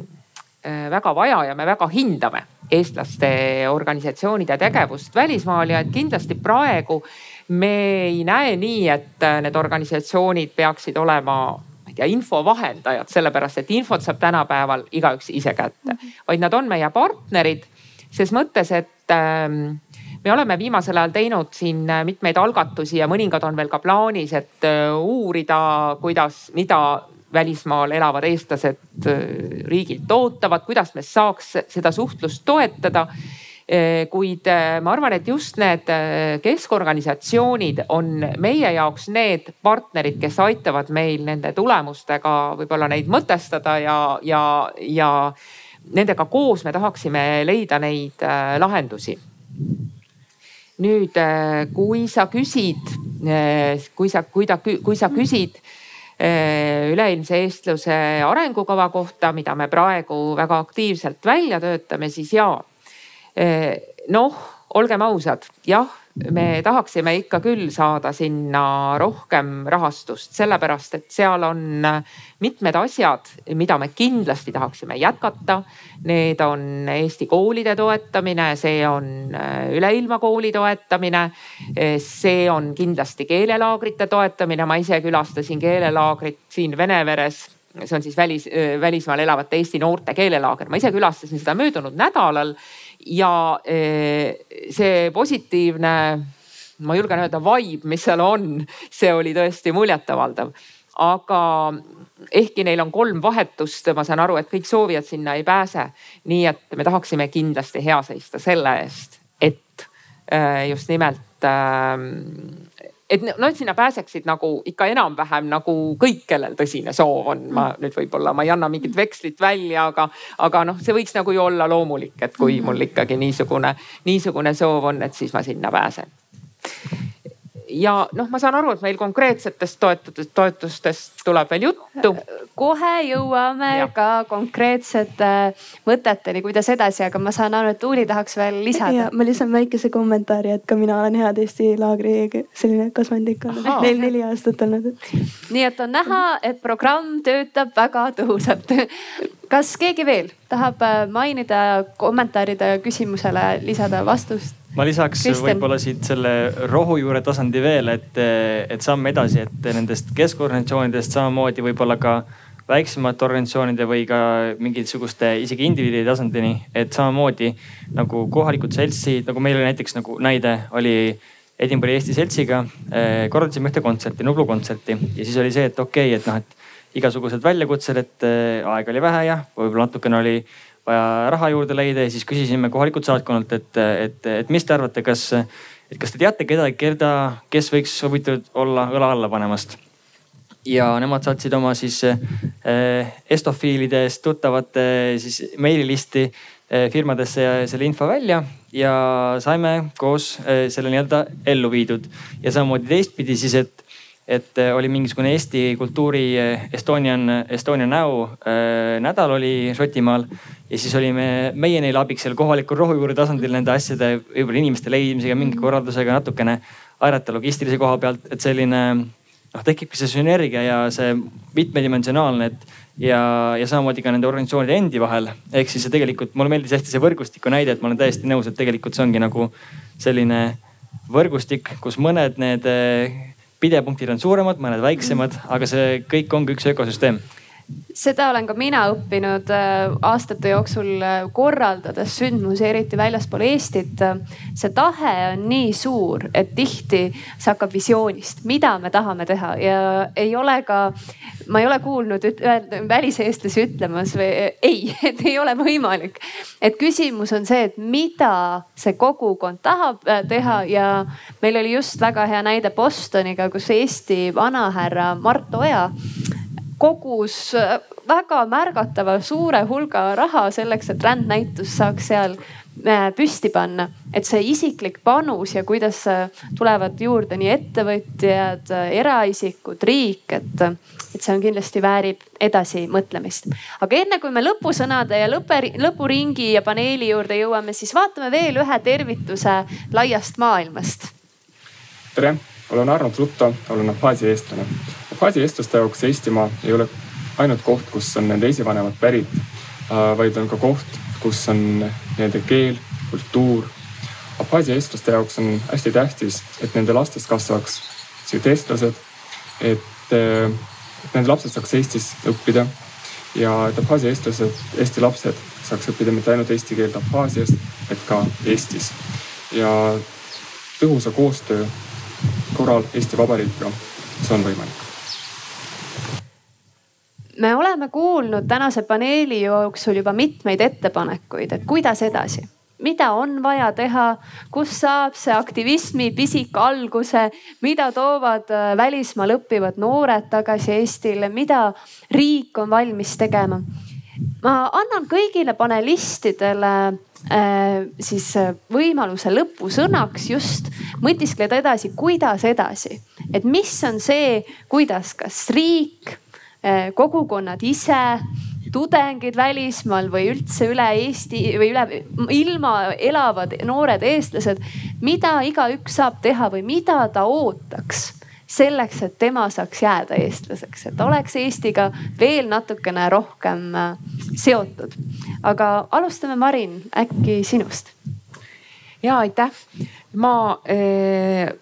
e, väga vaja ja me väga hindame eestlaste organisatsioonide tegevust välismaal ja et kindlasti praegu me ei näe nii, et need organisatsioonid peaksid olema ja infovahendajad, sellepärast et infot saab tänapäeval igaüks ise kätte, vaid nad on meie partnerid ses mõttes, et ähm, me oleme viimasel ajal teinud siin mitmeid algatusi ja mõningad on veel ka plaanis, et äh, uurida, kuidas, mida välismaal elavad eestlased äh, riigilt ootavad, kuidas me saaks seda suhtlust toetada Eh, kuid eh, ma arvan, et just need keskorganisatsioonid on meie jaoks need partnerid, kes aitavad meil nende tulemustega võib-olla neid mõtestada ja, ja, ja nendega koos me tahaksime leida neid lahendusi. nüüd, kui sa küsid, kui sa, kui ta, kui sa küsid üleilmse eestluse arengukava kohta, mida me praegu väga aktiivselt välja töötame, siis jaa. noh, olgem ausad, jah me tahaksime ikka küll saada sinna rohkem rahastust, sellepärast et seal on mitmed asjad, mida me kindlasti tahaksime jätkata. Need on Eesti koolide toetamine, see on äh, üleilmakooli toetamine. see on kindlasti keelelaagrite toetamine, ma ise külastasin keelelaagrit siin Veneveres see on siis välis, äh, välismaal elavate Eesti noorte keelelaager, ma ise külastasin seda möödunud nädalal ja eh, see positiivne, ma julgen öelda vibe, mis seal on, see oli tõesti muljetavaldav. aga ehkki neil on kolm vahetust, ma saan aru, et kõik soovijad sinna ei pääse. nii et me tahaksime kindlasti hea seista selle eest, et eh, just nimelt eh, et nad sinna pääseksid nagu ikka enam-vähem nagu kõik, kellel tõsine soov on. ma nüüd võib-olla ma ei anna mingit vekslit välja, aga, aga noh, see võiks nagu ju olla loomulik, et kui mul ikkagi niisugune, niisugune soov on, et siis ma sinna pääsen ja noh, ma saan aru, et meil konkreetsetest toetustest, toetustest tuleb veel juttu. kohe jõuame ja. ka konkreetsete mõteteni, kuidas edasi, aga ma saan aru, et Tuuli tahaks veel lisada. ma lisan väikese kommentaari, et ka mina olen Head Eesti laagri selline kasvandik olnud, neil neli aastat olnud nii et on näha, et programm töötab väga tõhusalt kas keegi veel tahab äh, mainida kommentaaride küsimusele, lisada vastust? Ma lisaks võib-olla siit selle rohujuure tasandi veel, et, et samm edasi, et nendest keskorganisatsioonidest samamoodi võib-olla ka väiksemate organisatsioonide või ka mingisuguste isegi indiviidi tasandini, et samamoodi nagu kohalikud seltsid, nagu meil oli näiteks nagu näide oli Edinburgh'i Eesti Seltsiga eh,. korraldasime ühte kontserti, Nublu kontserti ja siis oli see, et okei okay,, et noh, et igasugused väljakutsed, et eh, aega oli vähe ja võib-olla natukene oli vaja raha juurde leida ja siis küsisime kohalikult saatkonnalt, et, et, et mis te arvate, kas, et kas te teate kedagi, keda, kes võiks huvitatud olla õla alla panemast? ja nemad saatsid oma siis eh, estofiilidest tuttavate siis meililisti eh, firmadesse selle info välja ja saime koos eh, selle nii-öelda ellu viidud. ja samamoodi teistpidi siis, et et äh, oli mingisugune Eesti kultuuri äh, Estonian, Estonian Now äh, nädal oli Šotimaal. ja siis olime meie neile abiks seal kohalikul rohujuure tasandil nende asjade, võib-olla inimeste leidmisega, mingi korraldusega natukene aidata logistilise koha pealt, et selline noh, tekibki see sünergia ja see mitmedimensionaalne, et ja, ja samamoodi ka nende organisatsioonide endi vahel. ehk siis see tegelikult mulle meeldis hästi see võrgustiku näide, et ma olen täiesti nõus, et tegelikult see ongi nagu selline võrgustik, kus mõned need pidepunktid on suuremad, mõned väiksemad, aga see kõik ongi üks ökosüsteem seda olen ka mina õppinud äh, aastate jooksul äh, korraldades sündmusi, eriti väljaspool Eestit. see tahe on nii suur, et tihti see hakkab visioonist, mida me tahame teha ja ei ole ka, ma ei ole kuulnud väliseestlasi ütlemas või ei, et ei ole võimalik. et küsimus on see, et mida see kogukond tahab äh, teha ja meil oli just väga hea näide Bostoniga, kus Eesti vanahärra Mart Oja kogus äh, väga märgatava suure hulga raha selleks, et rändnäitus saaks seal äh, püsti panna. et see isiklik panus ja kuidas äh, tulevad juurde nii ettevõtjad, eraisikud, riik, et, et see on kindlasti väärib edasimõtlemist. aga enne kui me lõpusõnade ja lõpe, lõpuringi ja paneeli juurde jõuame, siis vaatame veel ühe tervituse laiast maailmast. tere, olen Arnold Rutto, olen Abhaasia eestlane Abhaasia eestlaste jaoks Eestimaa ei ole ainult koht, kus on nende esivanemad pärit, äh, vaid on ka koht, kus on nende keel, kultuur. Abhaasia eestlaste jaoks on hästi tähtis, et nende lastest kasvaks siit eestlased, et, äh, et nende lapsed saaks Eestis õppida ja et Abhaasia eestlased, Eesti lapsed saaks õppida mitte ainult eesti keelt Abhaasias, et ka Eestis. ja tõhusa koostöö korral Eesti Vabariigiga, see on võimalik. Me oleme kuulnud tänase paneeli jooksul juba mitmeid ettepanekuid, et kuidas edasi. Mida on vaja teha, kus saab see aktivismi pisik alguse, mida toovad äh, välismaal õppivad noored tagasi Eestile, mida riik on valmis tegema. ma annan kõigile panelistidele siis äh, võimaluse lõpusõnaks just mõtiskleda edasi, kuidas edasi. et mis on see, kuidas, kas riik, äh, kogukonnad ise, tudengid välismaal või üldse üle Eesti või üle ilma elavad noored eestlased, mida igaüks saab teha või mida ta ootaks selleks, et tema saaks jääda eestlaseks, et oleks Eestiga veel natukene rohkem äh, seotud. aga alustame, Marin, äkki sinust? ja aitäh, ma äh,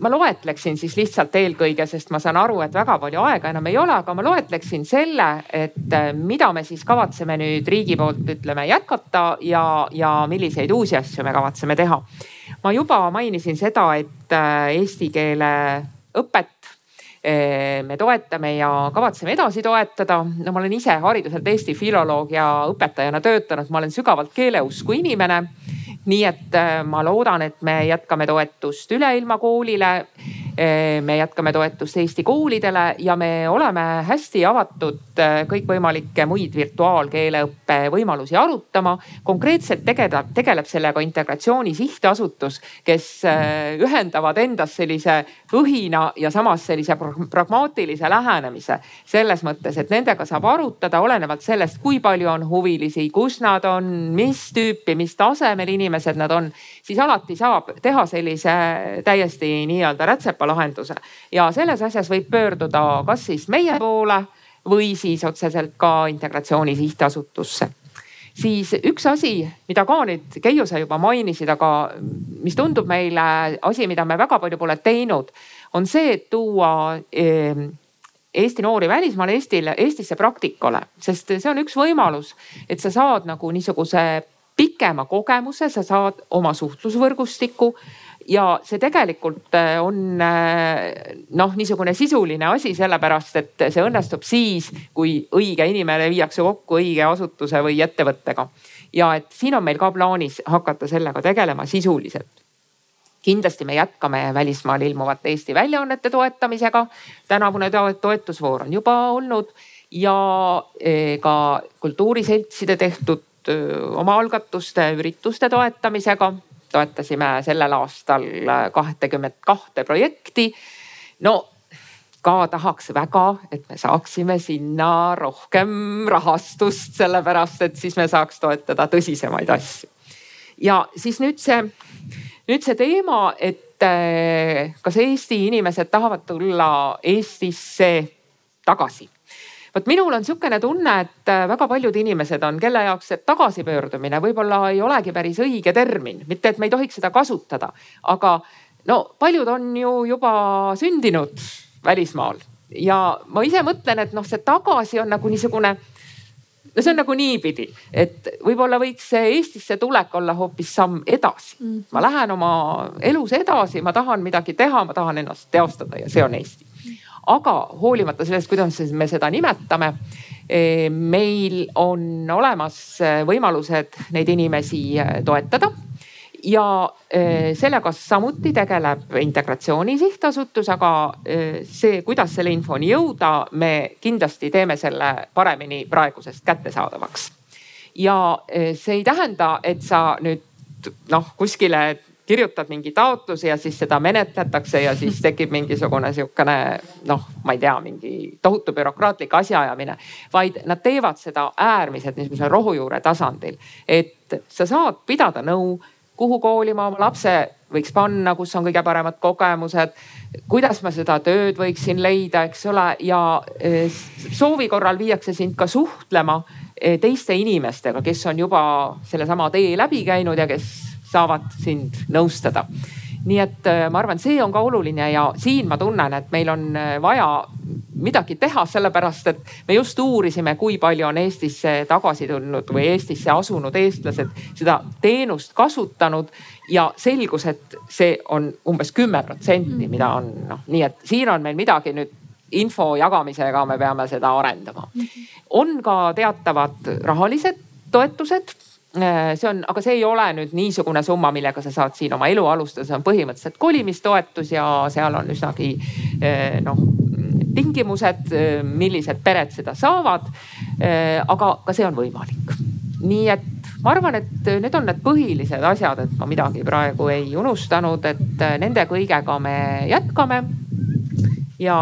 ma loetleksin siis lihtsalt eelkõige, sest ma saan aru, et väga palju aega enam ei ole, aga ma loetleksin selle, et äh, mida me siis kavatseme nüüd riigi poolt ütleme jätkata ja, ja milliseid uusi asju me kavatseme teha. ma juba mainisin seda, et äh, eesti keele õpet äh, me toetame ja kavatseme edasi toetada. no ma olen ise hariduselt Eesti filoloog ja õpetajana töötanud, ma olen sügavalt keeleusku inimene nii et äh, ma loodan, et me jätkame toetust Üleilmakoolile. Äh, me jätkame toetust Eesti koolidele ja me oleme hästi avatud äh, kõikvõimalikke muid virtuaalkeeleõppe võimalusi arutama. konkreetselt tegeleb, tegeleb sellega Integratsiooni Sihtasutus, kes ühendavad endas sellise õhina ja samas sellise pragmaatilise lähenemise. selles mõttes, et nendega saab arutada olenevalt sellest, kui palju on huvilisi, kus nad on, mis tüüpi, mis tasemel inimesed nad on, siis alati saab teha sellise täiesti nii-öelda rätsepalahenduse. ja selles asjas võib pöörduda kas siis meie poole või siis otseselt ka Integratsiooni Sihtasutusse siis üks asi, mida ka nüüd Keiu sa juba mainisid, aga mis tundub meile asi, mida me väga palju pole teinud, on see, et tuua ehm, Eesti noori välismaale Eestile, Eestisse praktikale, sest see on üks võimalus, et sa saad nagu niisuguse pikema kogemuse, sa saad oma suhtlusvõrgustiku ja see tegelikult äh, on äh, noh, niisugune sisuline asi, sellepärast et see õnnestub siis, kui õige inimene viiakse kokku õige asutuse või ettevõttega. ja et siin on meil ka plaanis hakata sellega tegelema sisuliselt kindlasti me jätkame välismaal ilmuvate Eesti väljaannete toetamisega. tänavune toetusvoor on juba olnud ja äh, ka kultuuriseltside tehtud omaalgatuste ürituste toetamisega. Toetasime sellel aastal kahtekümmet kahte projekti. no ka tahaks väga, et me saaksime sinna rohkem rahastust, sellepärast et siis me saaks toetada tõsisemaid asju. ja siis nüüd see, nüüd see teema, et kas Eesti inimesed tahavad tulla Eestisse tagasi vot minul on sihukene tunne, et äh, väga paljud inimesed on, kelle jaoks see tagasipöördumine võib-olla ei olegi päris õige termin, mitte et me ei tohiks seda kasutada, aga no paljud on ju juba sündinud välismaal ja ma ise mõtlen, et noh, see tagasi on nagu niisugune no see on nagu niipidi, et võib-olla võiks see Eestisse tulek olla hoopis samm edasi. Mm. ma lähen oma elus edasi, ma tahan midagi teha, ma tahan ennast teostada ja see on Eesti aga hoolimata sellest, kuidas me seda nimetame, eh, meil on olemas eh, võimalused neid inimesi eh, toetada ja sellega samuti tegeleb Integratsiooni Sihtasutus, aga see, kuidas selle infoni jõuda, me kindlasti teeme selle paremini praegusest kättesaadavaks. ja see ei tähenda, et sa nüüd noh, kuskile kirjutad mingi taotluse ja siis seda menetletakse ja siis tekib mingisugune sihukene noh, ma ei tea, mingi tohutu bürokraatlik asjaajamine. vaid nad teevad seda äärmiselt niisugusel rohujuure tasandil, et sa saad pidada nõu, kuhu kooli ma oma lapse võiks panna, kus on kõige paremad kogemused. kuidas ma seda tööd võiksin leida, eks ole, ja e, soovi korral viiakse sind ka suhtlema e, teiste inimestega, kes on juba sellesama tee läbi käinud ja kes saavad sind nõustada. nii et äh, ma arvan, see on ka oluline ja siin ma tunnen, et meil on äh, vaja midagi teha, sellepärast et me just uurisime, kui palju on Eestisse tagasi tulnud või Eestisse asunud eestlased seda teenust kasutanud ja selgus, et see on umbes kümme protsenti, mida on noh, nii et siin on meil midagi nüüd info jagamisega me peame seda arendama. on ka teatavad rahalised toetused see on, aga see ei ole nüüd niisugune summa, millega sa saad siin oma elu alustada, see on põhimõtteliselt kolimistoetus ja seal on üsnagi äh, noh tingimused, äh, millised pered seda saavad. aga ka see on võimalik. nii et ma arvan, et need on need põhilised asjad, et ma midagi praegu ei unustanud, et nende kõigega me jätkame. ja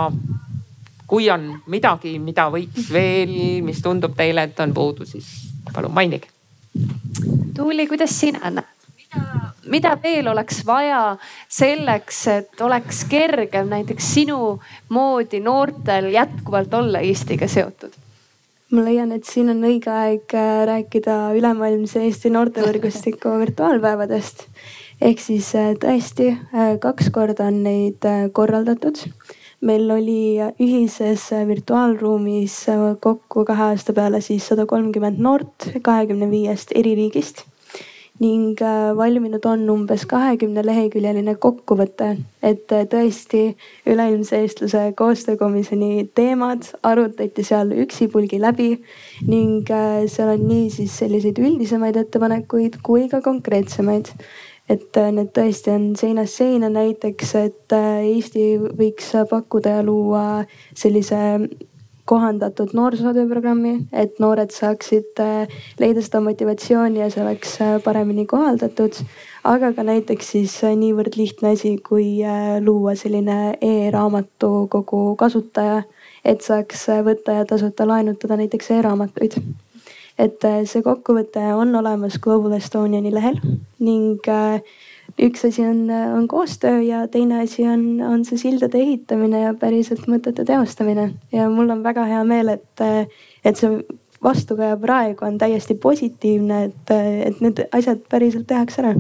kui on midagi, mida võiks veel, mis tundub teile, et on puudu, siis palun mainige. Tuuli, kuidas sina näed? mida veel oleks vaja selleks, et oleks kergem näiteks sinu moodi noortel jätkuvalt olla Eestiga seotud? ma leian, et siin on õige aeg äh, rääkida ülemaailmse Eesti noortevõrgustiku virtuaalpäevadest. ehk siis äh, tõesti äh, kaks korda on neid korraldatud. Meil oli ühises virtuaalruumis kokku kahe aasta peale siis sada kolmkümmend noort kahekümne viiest eri riigist ning äh, valminud on umbes kahekümne leheküljeline kokkuvõte, et tõesti üleilmse eestluse koostöökomisjoni teemad arutati seal üksipulgi läbi ning äh, seal on nii siis selliseid üldisemaid ettepanekuid kui ka konkreetsemaid et need tõesti on seinast seina näiteks, et Eesti võiks pakkuda ja luua sellise kohandatud noorsootööprogrammi, et noored saaksid äh, leida seda motivatsiooni ja see oleks äh, paremini kohaldatud. aga ka näiteks siis äh, niivõrd lihtne asi, kui luua selline e-raamatukogu kasutaja, et saaks võtta ja tasuta laenutada näiteks e-raamatuid et see kokkuvõte on olemas Global Estoniani lehel ning üks asi on, on koostöö ja teine asi on, on see sildade ehitamine ja päriselt mõtete teostamine. ja mul on väga hea meel, et, et see vastukaja praegu on täiesti positiivne, et, et need asjad päriselt tehakse ära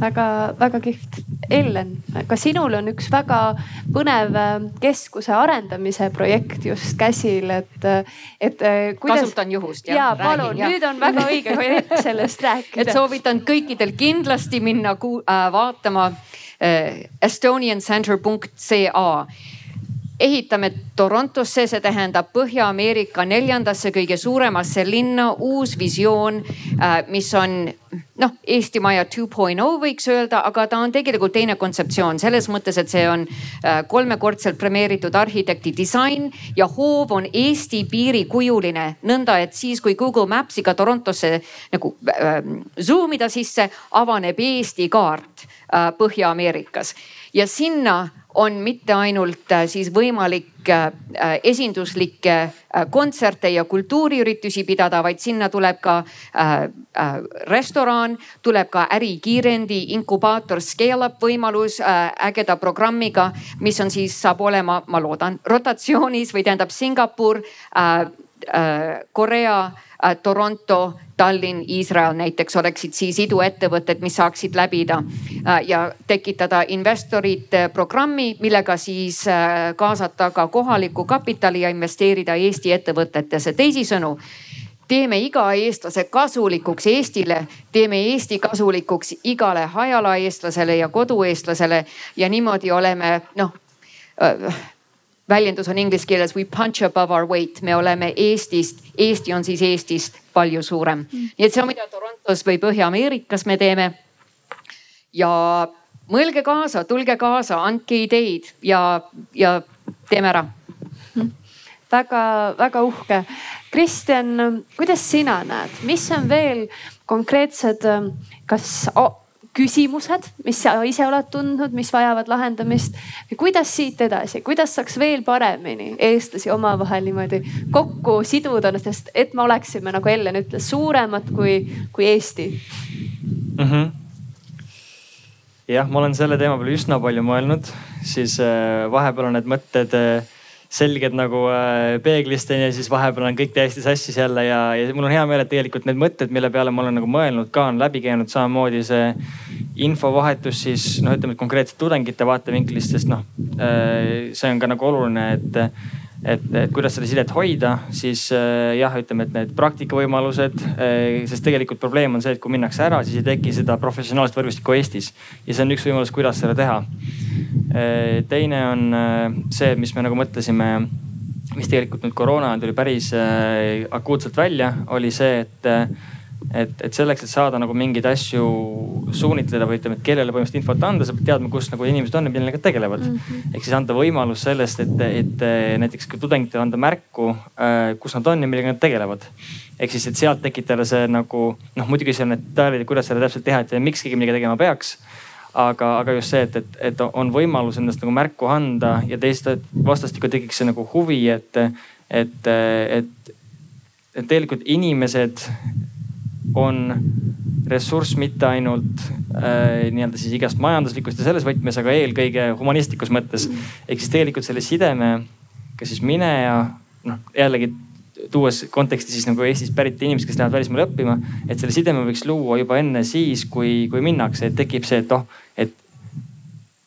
väga-väga kihvt. Ellen, ka sinul on üks väga põnev äh, keskuse arendamise projekt just käsil, et, et äh, kuidas.... kasutan juhust. ja palun, nüüd on väga õige hetk sellest rääkida. et soovitan kõikidel kindlasti minna äh, vaatama äh, estoniancenter.ca ehitame Torontosse, see tähendab Põhja-Ameerika neljandasse kõige suuremasse linna, uus visioon, äh, mis on noh, Eesti Maja 2.0 võiks öelda, aga ta on tegelikult teine kontseptsioon selles mõttes, et see on äh, kolmekordselt premeeritud arhitekti disain ja hoov on Eesti piirikujuline. nõnda, et siis kui Google Maps'iga Torontosse nagu äh, zoom ida sisse, avaneb Eesti kaart äh, Põhja-Ameerikas ja sinna on mitte ainult äh, siis võimalik äh, äh, esinduslikke kontserte ja kultuuriüritusi pidada, vaid sinna tuleb ka restoran, tuleb ka ärikiirendi, inkubaator, scale-up võimalus ägeda programmiga, mis on siis, saab olema, ma loodan, rotatsioonis või tähendab Singapur, Korea Toronto, Tallinn, Iisrael näiteks oleksid siis iduettevõtted, mis saaksid läbida äh, ja tekitada investorite programmi, millega siis äh, kaasata ka kohalikku kapitali ja investeerida Eesti ettevõtetesse. teisisõnu teeme iga eestlase kasulikuks Eestile, teeme Eesti kasulikuks igale hajalaeestlasele ja kodueestlasele ja niimoodi oleme noh väljendus on inglise keeles we punch above our weight, me oleme Eestist, Eesti on siis Eestist palju suurem. Mm.. nii et see on, mida Torontos või Põhja-Ameerikas me teeme. ja mõelge kaasa, tulge kaasa, andke ideid ja, ja teeme ära. Mm.. väga-väga uhke. Kristjan, kuidas sina näed, mis on veel konkreetsed, kas küsimused, mis sa ise oled tundnud, mis vajavad lahendamist. kuidas siit edasi, kuidas saaks veel paremini eestlasi omavahel niimoodi kokku siduda, sest et me oleksime, nagu Ellen ütles, suuremad kui, kui Eesti mm. -hmm jah, ma olen selle teema peale üsna palju mõelnud, siis äh, vahepeal on need mõtted äh, selged nagu äh, peeglist onju, siis vahepeal on kõik täiesti sassis jälle ja, ja mul on hea meel, et tegelikult need mõtted, mille peale ma olen nagu mõelnud ka on läbi käinud. Samamoodi see infovahetus siis noh, ütleme konkreetselt tudengite vaatevinklist, sest noh, äh, see on ka nagu oluline, et et, et kuidas seda sidet hoida, siis äh, jah, ütleme, et need praktikavõimalused, sest tegelikult probleem on see, et kui minnakse ära, siis ei teki seda professionaalset võrgustikku Eestis. Ja see on üks võimalus, kuidas seda teha. Äh, teine on äh, see, mis me nagu mõtlesime, mis tegelikult nüüd koroona tuli päris äh, akuutselt välja, oli see, et et, et selleks, et saada nagu mingeid asju suunitleda või ütleme, et kellele põhimõtteliselt infot anda, sa pead teadma, kus nagu inimesed on ja millega tegelevad mm. -hmm. ehk siis anda võimalus sellest, et, et näiteks ka tudengitele anda märku, äh, kus nad on ja millega nad tegelevad. ehk siis, et sealt tekitada see nagu noh, muidugi seal on need detailid, kuidas seda täpselt teha, et miks keegi midagi tegema peaks aga, aga just see, et, et, et on võimalus endast nagu märku anda ja teist vastastikku tekiks see nagu huvi, et, et, et, et tegelikult inimesed on ressurss mitte ainult äh, nii-öelda siis igast majanduslikust ja selles võtmes, aga eelkõige humanistlikus mõttes. ehk siis tegelikult selle sideme ka siis mineja noh, jällegi tuues konteksti siis nagu Eestist pärit inimesed, kes lähevad välismaale õppima, et selle sideme võiks luua juba enne siis, kui, kui minnakse, et tekib see, et oh, et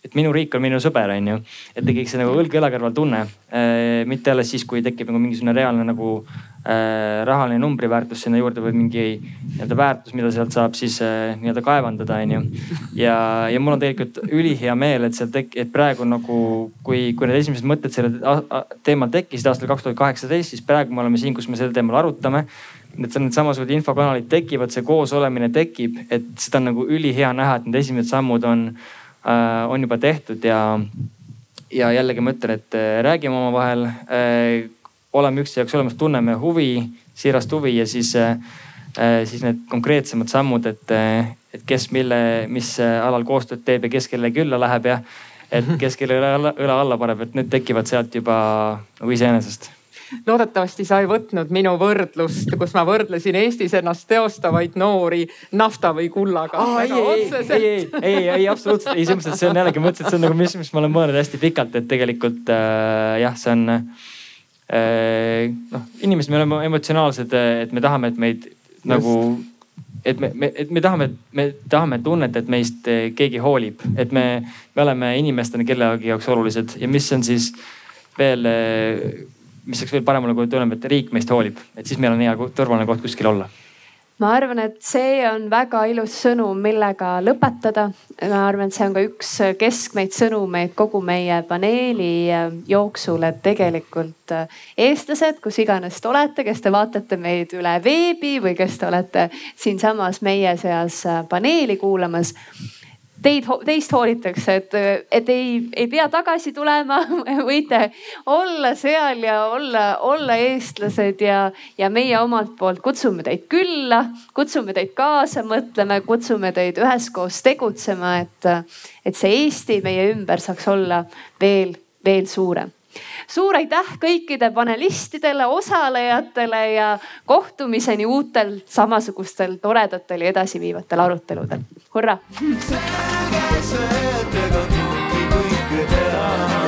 et minu riik on minu sõber, on ju. et tekiks see nagu õlg õla kõrval tunne. Äh, mitte alles siis, kui tekib nagu mingisugune reaalne nagu rahaline numbriväärtus sinna juurde või mingi nii-öelda väärtus, mida sealt saab siis äh, nii-öelda kaevandada, on ju. ja, ja mul on tegelikult ülihea meel, et seal tek-, et praegu nagu, kui, kui need esimesed mõtted sellel teemal tekkisid aastal kaks tuhat kaheksateist, siis praegu me oleme siin, kus me sel teemal arutame seal need samasugused infokanalid tekivad, see koosolemine tekib, et seda on nagu ülihea näha, et need esimesed sammud on äh, Äh, on juba tehtud ja, ja jällegi ma ütlen, et äh, räägime omavahel, äh, oleme üksteise jaoks olemas, tunneme huvi, siirast huvi ja siis, siis need konkreetsemad sammud, et, et kes mille, mis alal koostööd teeb ja kes kelle külla läheb ja et kes kelle õla, õla alla paneb, et need tekivad sealt juba nagu iseenesest. Loodetavasti sa ei võtnud minu võrdlust, kus ma võrdlesin Eestis ennast teostavaid noori nafta või kullaga. ei, ei, ei, ei, ei, ei absoluutselt ei, selles mõttes, et see on jällegi, ma ütlesin, et see on nagu, mis, mis ma olen mõelnud hästi pikalt, et tegelikult äh, jah, see on äh, noh, inimesed, me oleme emotsionaalsed, et me tahame, et meid Just. nagu et me, me, et me tahame, me tahame tunnet, et meist keegi hoolib, et me, me oleme inimestena kellegi jaoks olulised. Ja mis on siis veel mis oleks veel paremale, kui tunneme, et riik meist hoolib, et siis meil on hea turvaline koht kuskil olla ma arvan, et see on väga ilus sõnum, millega lõpetada. ma arvan, et see on ka üks keskmeid sõnumeid kogu meie paneeli äh, jooksul, et tegelikult äh, eestlased, kus iganes te olete, kes te vaatate meid üle veebi või kes te olete siinsamas meie seas äh, paneeli kuulamas teid, teist hoolitakse, et, et ei, ei pea tagasi tulema võite olla seal ja olla, olla eestlased ja, ja meie omalt poolt kutsume teid külla, kutsume teid kaasa mõtlema, kutsume teid üheskoos tegutsema, et, et see Eesti meie ümber saaks olla veel, veel suurem suur aitäh kõikide panelistidele, osalejatele ja kohtumiseni uutel samasugustel toredatel ja edasiviivatel aruteludel. hurraa. selge, selge, kõike teha.